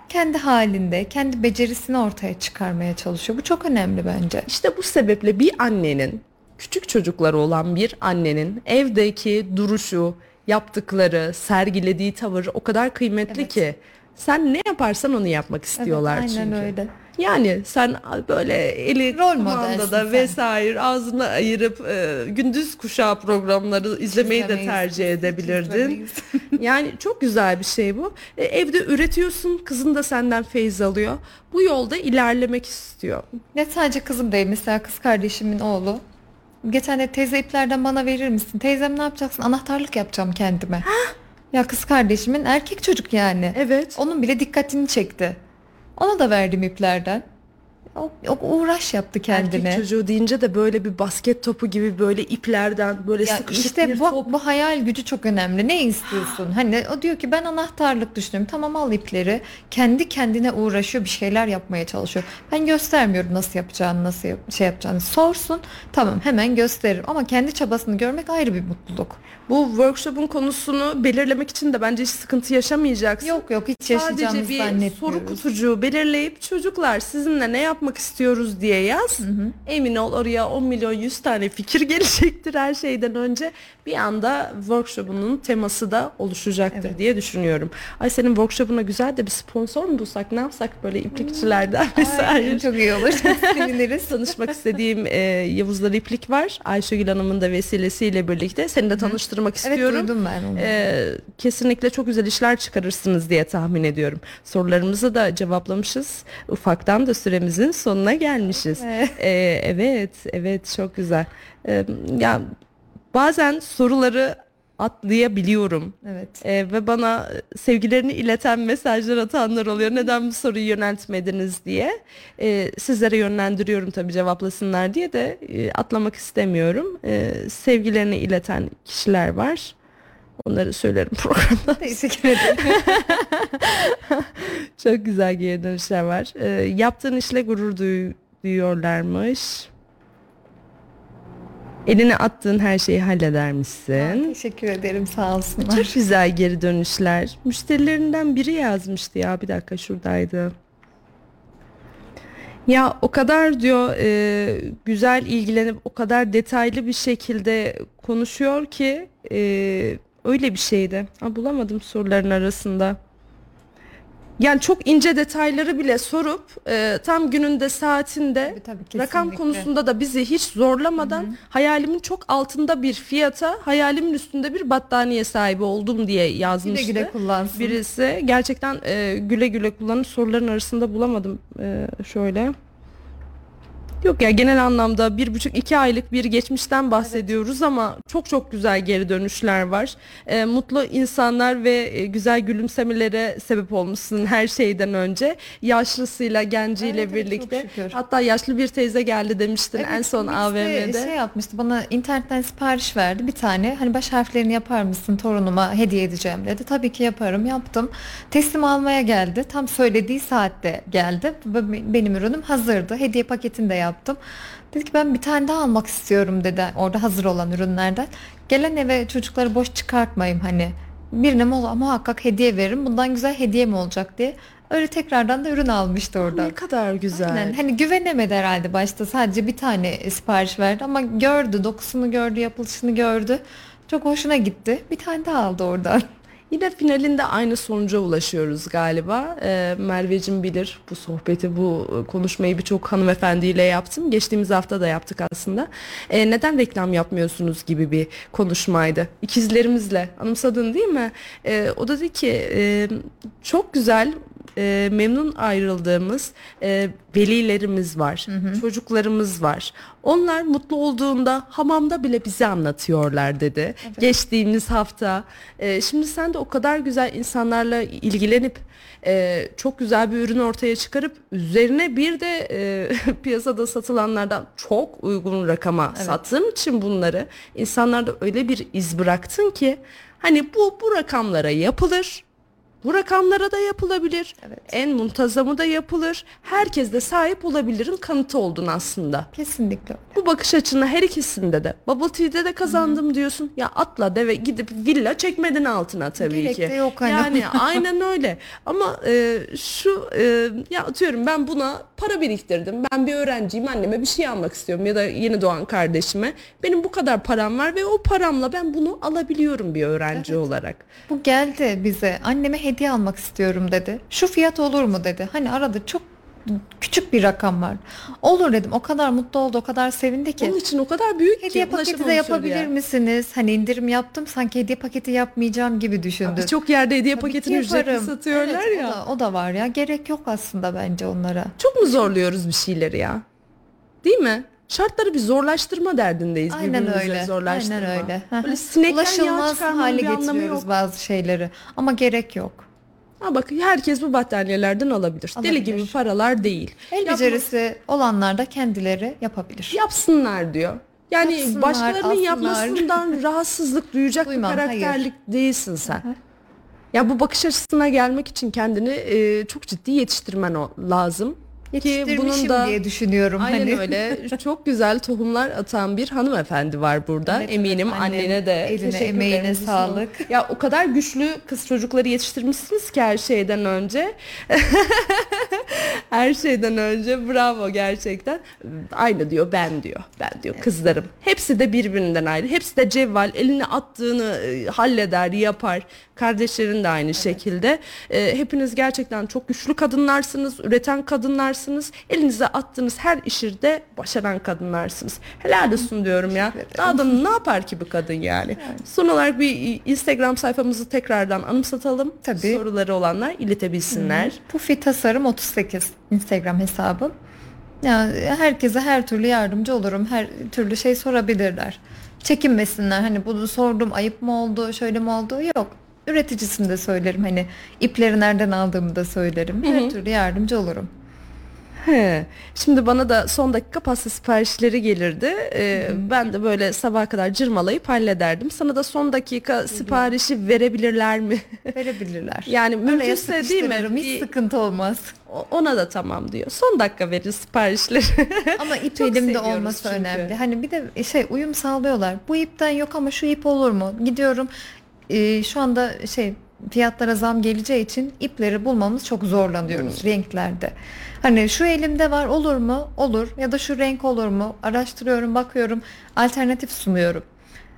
Kendi halinde, kendi becerisini ortaya çıkarmaya çalışıyor. Bu çok önemli bence. İşte bu sebeple bir annenin küçük çocukları olan bir annenin evdeki duruşu, yaptıkları, sergilediği tavır o kadar kıymetli Evet. ki sen ne yaparsan onu yapmak istiyorlar evet, aynen çünkü. öyle. Yani sen böyle eli Rol kumandada modelsin sen. vesaire ağzını ayırıp e, gündüz kuşağı programları izlemeyi de tercih edebilirdin. İzlemeyiz. yani çok güzel bir şey bu. E, evde üretiyorsun, kızın da senden feyiz alıyor. Bu yolda ilerlemek istiyor. Ne sadece kızım değil mesela kız kardeşimin oğlu. Geçen de teyze iplerden bana verir misin? Teyzem ne yapacaksın? Anahtarlık yapacağım kendime. ya kız kardeşimin erkek çocuk yani. Evet. Onun bile dikkatini çekti. Ona da verdim iplerden. O, o uğraş yaptı kendine. Erkek çocuğu deyince de böyle bir basket topu gibi böyle iplerden böyle Ya sıkışık işte bir bu, top. bu hayal gücü çok önemli. Ne istiyorsun? Hani o diyor ki ben anahtarlık düşünüyorum. Tamam al ipleri. Kendi kendine uğraşıyor bir şeyler yapmaya çalışıyor. Ben göstermiyorum nasıl yapacağını, nasıl yap- şey yapacağını. Sorsun. Tamam hemen gösteririm. Ama kendi çabasını görmek ayrı bir mutluluk. Bu workshop'un konusunu belirlemek için de bence hiç sıkıntı yaşamayacaksın. Yok yok hiç Sadece yaşayacağımızı bir zannetmiyoruz. soru kutucuğu belirleyip çocuklar sizinle ne yapmak yapmak istiyoruz diye yaz. Emin ol oraya 10 milyon 100 tane fikir gelecektir her şeyden önce. Bir anda workshop'unun teması da oluşacaktır Evet. diye düşünüyorum. Ay senin workshop'una güzel de bir sponsor mu bulsak ne yapsak böyle iplikçilerden vesaire. Aynen, çok iyi olur. Seviniriz. Tanışmak istediğim e, Yavuzlar İplik var. Ayşegül Hanım'ın da vesilesiyle birlikte. Seni de tanıştırmak Evet istiyorum. duydum ben onu. Ee, kesinlikle çok güzel işler çıkarırsınız diye tahmin ediyorum. Sorularımızı da cevaplamışız. Ufaktan da süremizin sonuna gelmişiz. Evet. Ee, evet, evet çok güzel. Ee, ya bazen soruları atlayabiliyorum. Evet. Ee, ve bana sevgilerini ileten mesajlar atanlar oluyor. Neden bu soruyu yöneltmediniz diye. Ee, sizlere yönlendiriyorum tabii cevaplasınlar diye de e, atlamak istemiyorum. Ee, sevgilerini ileten kişiler var. Onları söylerim programda. Teşekkür ederim. Çok güzel geri dönüşler var. Ee, yaptığın işle gurur duy- duyuyorlarmış. Eline attığın her şeyi halleder misin? Teşekkür ederim sağ olsunlar. Çok güzel geri dönüşler. Müşterilerinden biri yazmıştı ya bir dakika şuradaydı. Ya o kadar diyor e, güzel ilgilenip o kadar detaylı bir şekilde konuşuyor ki e, öyle bir şeydi. Ha, bulamadım soruların arasında. Yani çok ince detayları bile sorup e, tam gününde saatinde Tabii, tabii, rakam konusunda da bizi hiç zorlamadan hayalimin çok altında bir fiyata hayalimin üstünde bir battaniye sahibi oldum diye Güle yazmıştı. güle kullansın. Birisi gerçekten e, güle güle kullanıp soruların arasında bulamadım e, şöyle. Yok ya genel anlamda bir buçuk iki aylık bir geçmişten bahsediyoruz ama çok çok güzel geri dönüşler var. E, mutlu insanlar ve e, güzel gülümsemelere sebep olmuşsun her şeyden önce. Yaşlısıyla genciyle Evet, evet, çok birlikte. şükür. Hatta yaşlı bir teyze geldi demiştin en Evet, son birisi AVM'de. Şey yapmıştı bana internetten sipariş verdi bir tane. Hani baş harflerini yapar mısın torunuma hediye edeceğim dedi. Tabii ki yaparım yaptım. Teslim almaya geldi. Tam söylediği saatte geldi. Benim ürünüm hazırdı. Hediye paketini de yaptım. Dedi ki ben bir tane daha almak istiyorum dedi. Orada hazır olan ürünlerden. Gelen eve çocukları boş çıkartmayayım hani. Birine mu- muhakkak hediye veririm. Bundan güzel hediye mi olacak diye. Öyle tekrardan da ürün almıştı orada. Ne kadar güzel. Aynen. Hani güvenemedi herhalde başta sadece bir tane sipariş verdi ama gördü dokusunu gördü yapılışını gördü çok hoşuna gitti bir tane daha aldı oradan. Yine finalinde aynı sonuca ulaşıyoruz galiba. Ee, Merveciğim bilir bu sohbeti, bu e, konuşmayı birçok hanımefendiyle yaptım. Geçtiğimiz hafta da yaptık aslında. Ee, neden reklam yapmıyorsunuz gibi bir konuşmaydı. İkizlerimizle. Anımsadın değil mi? Ee, o da dedi ki e, çok güzel e, memnun ayrıldığımız e, velilerimiz var, çocuklarımız var. Onlar mutlu olduğunda hamamda bile bize anlatıyorlar dedi. Geçtiğimiz hafta. E, şimdi sen de o kadar güzel insanlarla ilgilenip e, çok güzel bir ürün ortaya çıkarıp üzerine bir de e, piyasada satılanlardan çok uygun rakama sattığın için bunları insanlarda öyle bir iz bıraktın ki hani bu bu rakamlara yapılır. Bu rakamlara da yapılabilir. Evet. En muntazamı da yapılır. Herkes de sahip olabilirin kanıtı oldun aslında. Kesinlikle. Bu bakış açını her ikisinde de. Bubble Tea'de de kazandım diyorsun. Ya atla deve gidip villa çekmedin altına tabii Gerek ki. de yok hani. Yani aynen öyle. Ama e, şu e, ya atıyorum ben buna para biriktirdim. Ben bir öğrenciyim anneme bir şey almak istiyorum ya da yeni doğan kardeşime. Benim bu kadar param var ve o paramla ben bunu alabiliyorum bir öğrenci olarak. Bu geldi bize anneme hediye almak istiyorum dedi. Şu fiyat olur mu dedi. Hani arada çok küçük bir rakam var. Olur dedim. O kadar mutlu oldu, o kadar sevindi ki. Onun için o kadar büyük Hediye ki paketi de yapabilir oraya. misiniz? Hani indirim yaptım sanki hediye paketi yapmayacağım gibi düşündü. Birçok yerde hediye Tabii paketini ücretli satıyorlar Evet, ya. O da, o da var ya. Gerek yok aslında bence onlara. Çok mu zorluyoruz bir şeyleri ya? Değil mi? Şartları bir zorlaştırma derdindeyiz. Aynen öyle. Zorlaştırma. Aynen öyle. Böyle sinekten Ulaşılmaz hale getiriyoruz bazı şeyleri. Ama gerek yok. Ha bak herkes bu battaniyelerden alabilir. Deli Alabilir. gibi paralar değil. El Yapma- becerisi olanlar da kendileri yapabilir. yapsınlar diyor. Yani Yapsınlar, başkalarının alsınlar. yapmasından rahatsızlık duyacak Duymam, bir karakterlik değilsin sen. Ya bu bakış açısına gelmek için kendini e, çok ciddi yetiştirmen o, lazım. Ki bunun da diye düşünüyorum. Aynen hani. öyle. Çok güzel tohumlar atan bir hanımefendi var burada. Evet, Eminim evet, annem. annene de Eline, emeğine sağlık. Ya o kadar güçlü kız çocukları yetiştirmişsiniz ki her şeyden önce. Her şeyden önce bravo gerçekten. Aynı diyor ben diyor. Ben diyor kızlarım. Hepsi de birbirinden ayrı. Hepsi de cevval. Eline attığını e, halleder, yapar. Kardeşlerin de aynı şekilde. E, hepiniz gerçekten çok güçlü kadınlarsınız. Üreten kadınlarsınız. Elinize attığınız her işirde başaran kadınlarsınız. Helal olsun diyorum ya. Daha da ne yapar ki bu kadın yani? Son olarak bir Instagram sayfamızı tekrardan anımsatalım. Tabii. Soruları olanlar iletebilsinler. Pufi Tasarım 38 Instagram hesabım. Ya herkese her türlü yardımcı olurum. Her türlü şey sorabilirler. Çekinmesinler. Hani bunu sordum ayıp mı oldu, şöyle mi oldu? Yok. Üreticisini de söylerim. Hani ipleri nereden aldığımı da söylerim. Her türlü yardımcı olurum. He. Şimdi bana da son dakika pasta siparişleri gelirdi. Ee, ben de böyle sabaha kadar cırmalayıp hallederdim. Sana da son dakika siparişi verebilirler mi? Verebilirler. yani mümkünse değil mi? Hiç Bir- sıkıntı olmaz. ona da tamam diyor. Son dakika verir siparişleri. Ama ip elimde olması çünkü. önemli. Hani bir de şey uyum sağlıyorlar. Bu ipten yok ama şu ip olur mu? Gidiyorum e, şu anda şey fiyatlara zam geleceği için ipleri bulmamız çok zorlanıyoruz renklerde. Hani şu elimde var olur mu? Olur. Ya da şu renk olur mu? Araştırıyorum, bakıyorum, alternatif sunuyorum.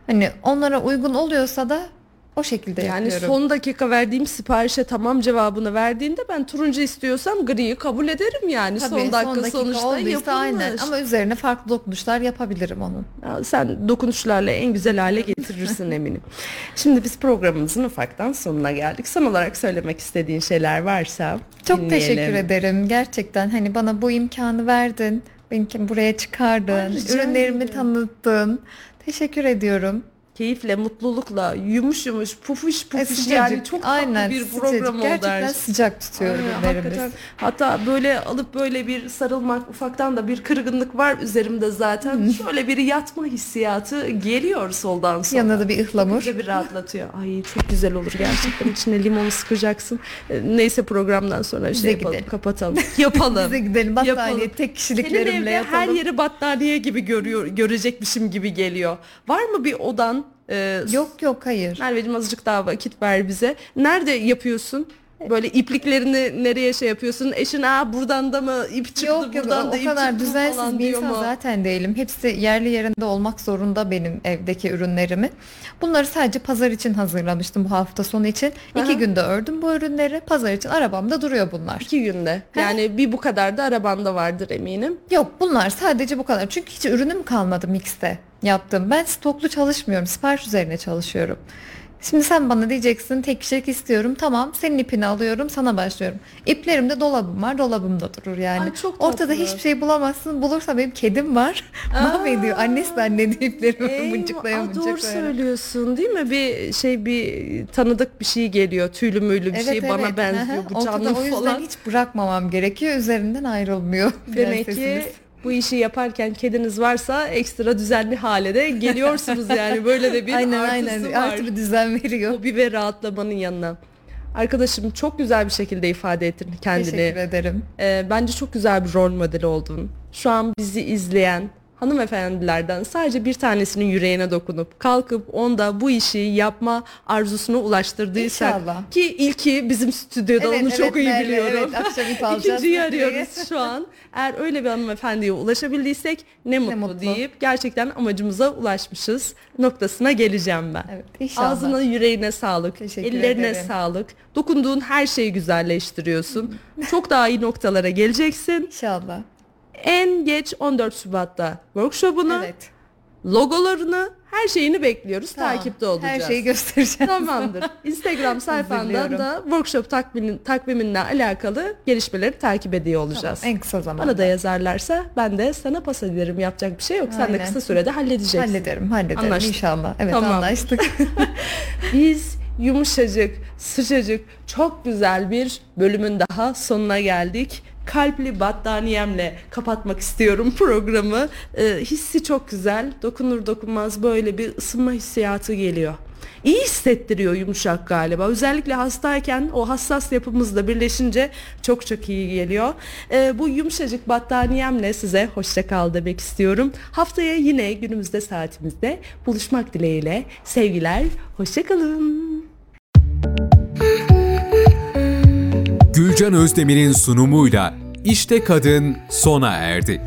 Hani onlara uygun oluyorsa da o şekilde yani yapıyorum. son dakika verdiğim siparişe tamam cevabını verdiğinde ben turuncu istiyorsam griyi kabul ederim yani. Tabii, son dakika sonuçta olduysa yapılmış. aynen ama üzerine farklı dokunuşlar yapabilirim onun. Ya Sen dokunuşlarla en güzel hale getirirsin eminim. Şimdi biz programımızın ufaktan sonuna geldik. Son olarak söylemek istediğin şeyler varsa Çok dinleyelim. teşekkür ederim. Gerçekten hani bana bu imkanı verdin. Beni buraya çıkardın. Ay, ürünlerimi ederim. tanıttın. Teşekkür ediyorum. Keyifle, mutlulukla, yumuş yumuş, pufuş E, pufuş sıcacık. yani çok tatlı Aynen, bir sıcacık. program oldu. Gerçekten her şey. sıcak tutuyor ürünlerimiz. Hatta böyle alıp böyle bir sarılmak ufaktan da bir kırgınlık var üzerimde zaten. Şöyle bir yatma hissiyatı geliyor soldan sola. Yanına da bir ıhlamur. Bize bir rahatlatıyor. Ay çok güzel olur gerçekten. İçine limonu sıkacaksın. E, Neyse programdan sonra Bize şey yapalım, gidelim. kapatalım. Yapalım. Bize gidelim battaniye Yapalım. tek Senin kişiliklerimle evde her yeri battaniye gibi görüyor, görecekmişim gibi geliyor. Var mı bir odan? Ee, Yok yok hayır. Merveciğim azıcık daha vakit ver bize. Nerede yapıyorsun? Böyle ipliklerini nereye şey yapıyorsun? Eşin aa buradan da mı ip çıktı Yok yok buradan o, da o ip kadar çıktı düzensiz falan bir diyor insan mu? zaten değilim. Hepsi yerli yerinde olmak zorunda benim evdeki ürünlerimi. Bunları sadece pazar için hazırlamıştım bu hafta sonu için. Aha. İki günde ördüm bu ürünleri. Pazar için arabamda duruyor bunlar. İki günde. Yani bir bu kadar da arabanda vardır eminim. Yok bunlar sadece bu kadar. Çünkü hiç ürünüm kalmadı mixte yaptım. Ben stoklu çalışmıyorum. Sipariş üzerine çalışıyorum. Şimdi sen bana diyeceksin tek kişilik istiyorum. Tamam senin ipini alıyorum sana başlıyorum. İplerimde dolabım var dolabımda durur yani. Ay, çok Ortada hiçbir şey bulamazsın. Bulursa benim kedim var. Mahvediyor. Annesi de annedi iplerimi Eyvah, mıncıklaya aa, mıncıklaya. doğru söylüyorsun değil mi? Bir şey bir tanıdık bir şey geliyor. Tüylü müylü bir şey bana benziyor. Bu Ortada canlı o yüzden falan. hiç bırakmamam gerekiyor. Üzerinden ayrılmıyor. Demek ki. Bu işi yaparken kediniz varsa ekstra düzenli hale de geliyorsunuz yani. Böyle de bir aynen artısı aynen var. her türlü düzen veriyor. Hobi ve rahatlamanın yanına. Arkadaşım çok güzel bir şekilde ifade ettin kendini. Teşekkür ederim. Ee, bence çok güzel bir rol modeli oldun. Şu an bizi izleyen hanımefendilerden sadece bir tanesinin yüreğine dokunup kalkıp onda bu işi yapma arzusunu ulaştırdıysak İnşallah. ki ilki bizim stüdyoda Evet, onu evet, çok iyi Merve, biliyorum. evet. İkinciyi arıyoruz şu an. Eğer öyle bir hanımefendiye ulaşabildiysek ne mutlu, mutlu. deyip gerçekten amacımıza ulaşmışız noktasına geleceğim ben. Evet inşallah. Ağzına yüreğine sağlık, Teşekkür ellerine ederim. sağlık. Dokunduğun her şeyi güzelleştiriyorsun. Çok daha iyi noktalara geleceksin. İnşallah. En geç 14 Şubat'ta workshop'unu, Evet. logolarını, her şeyini bekliyoruz. Tamam. Takipte olacağız. Her şeyi göstereceğim. Tamamdır. Instagram sayfandan da workshop takvimin, takviminle alakalı gelişmeleri takip ediyor olacağız. En kısa zamanda. Bana da yazarlarsa ben de sana pas ederim. Yapacak bir şey yok. Sen de Aynen. kısa sürede halledeceksin. Hallederim, hallederim Anlaştık. inşallah. Evet Tamam. anlaştık. Biz yumuşacık, sıcacık, çok güzel bir bölümün daha sonuna geldik. Kalpli battaniyemle kapatmak istiyorum programı. Ee, hissi çok güzel. Dokunur dokunmaz böyle bir ısınma hissiyatı geliyor. İyi hissettiriyor yumuşak galiba. Özellikle hastayken o hassas yapımızla birleşince çok çok iyi geliyor. Ee, bu yumuşacık battaniyemle size hoşça kal demek istiyorum. Haftaya yine günümüzde saatimizde buluşmak dileğiyle sevgiler. Hoşça kalın. Gülcan Özdemir'in sunumuyla İşte Kadın sona erdi.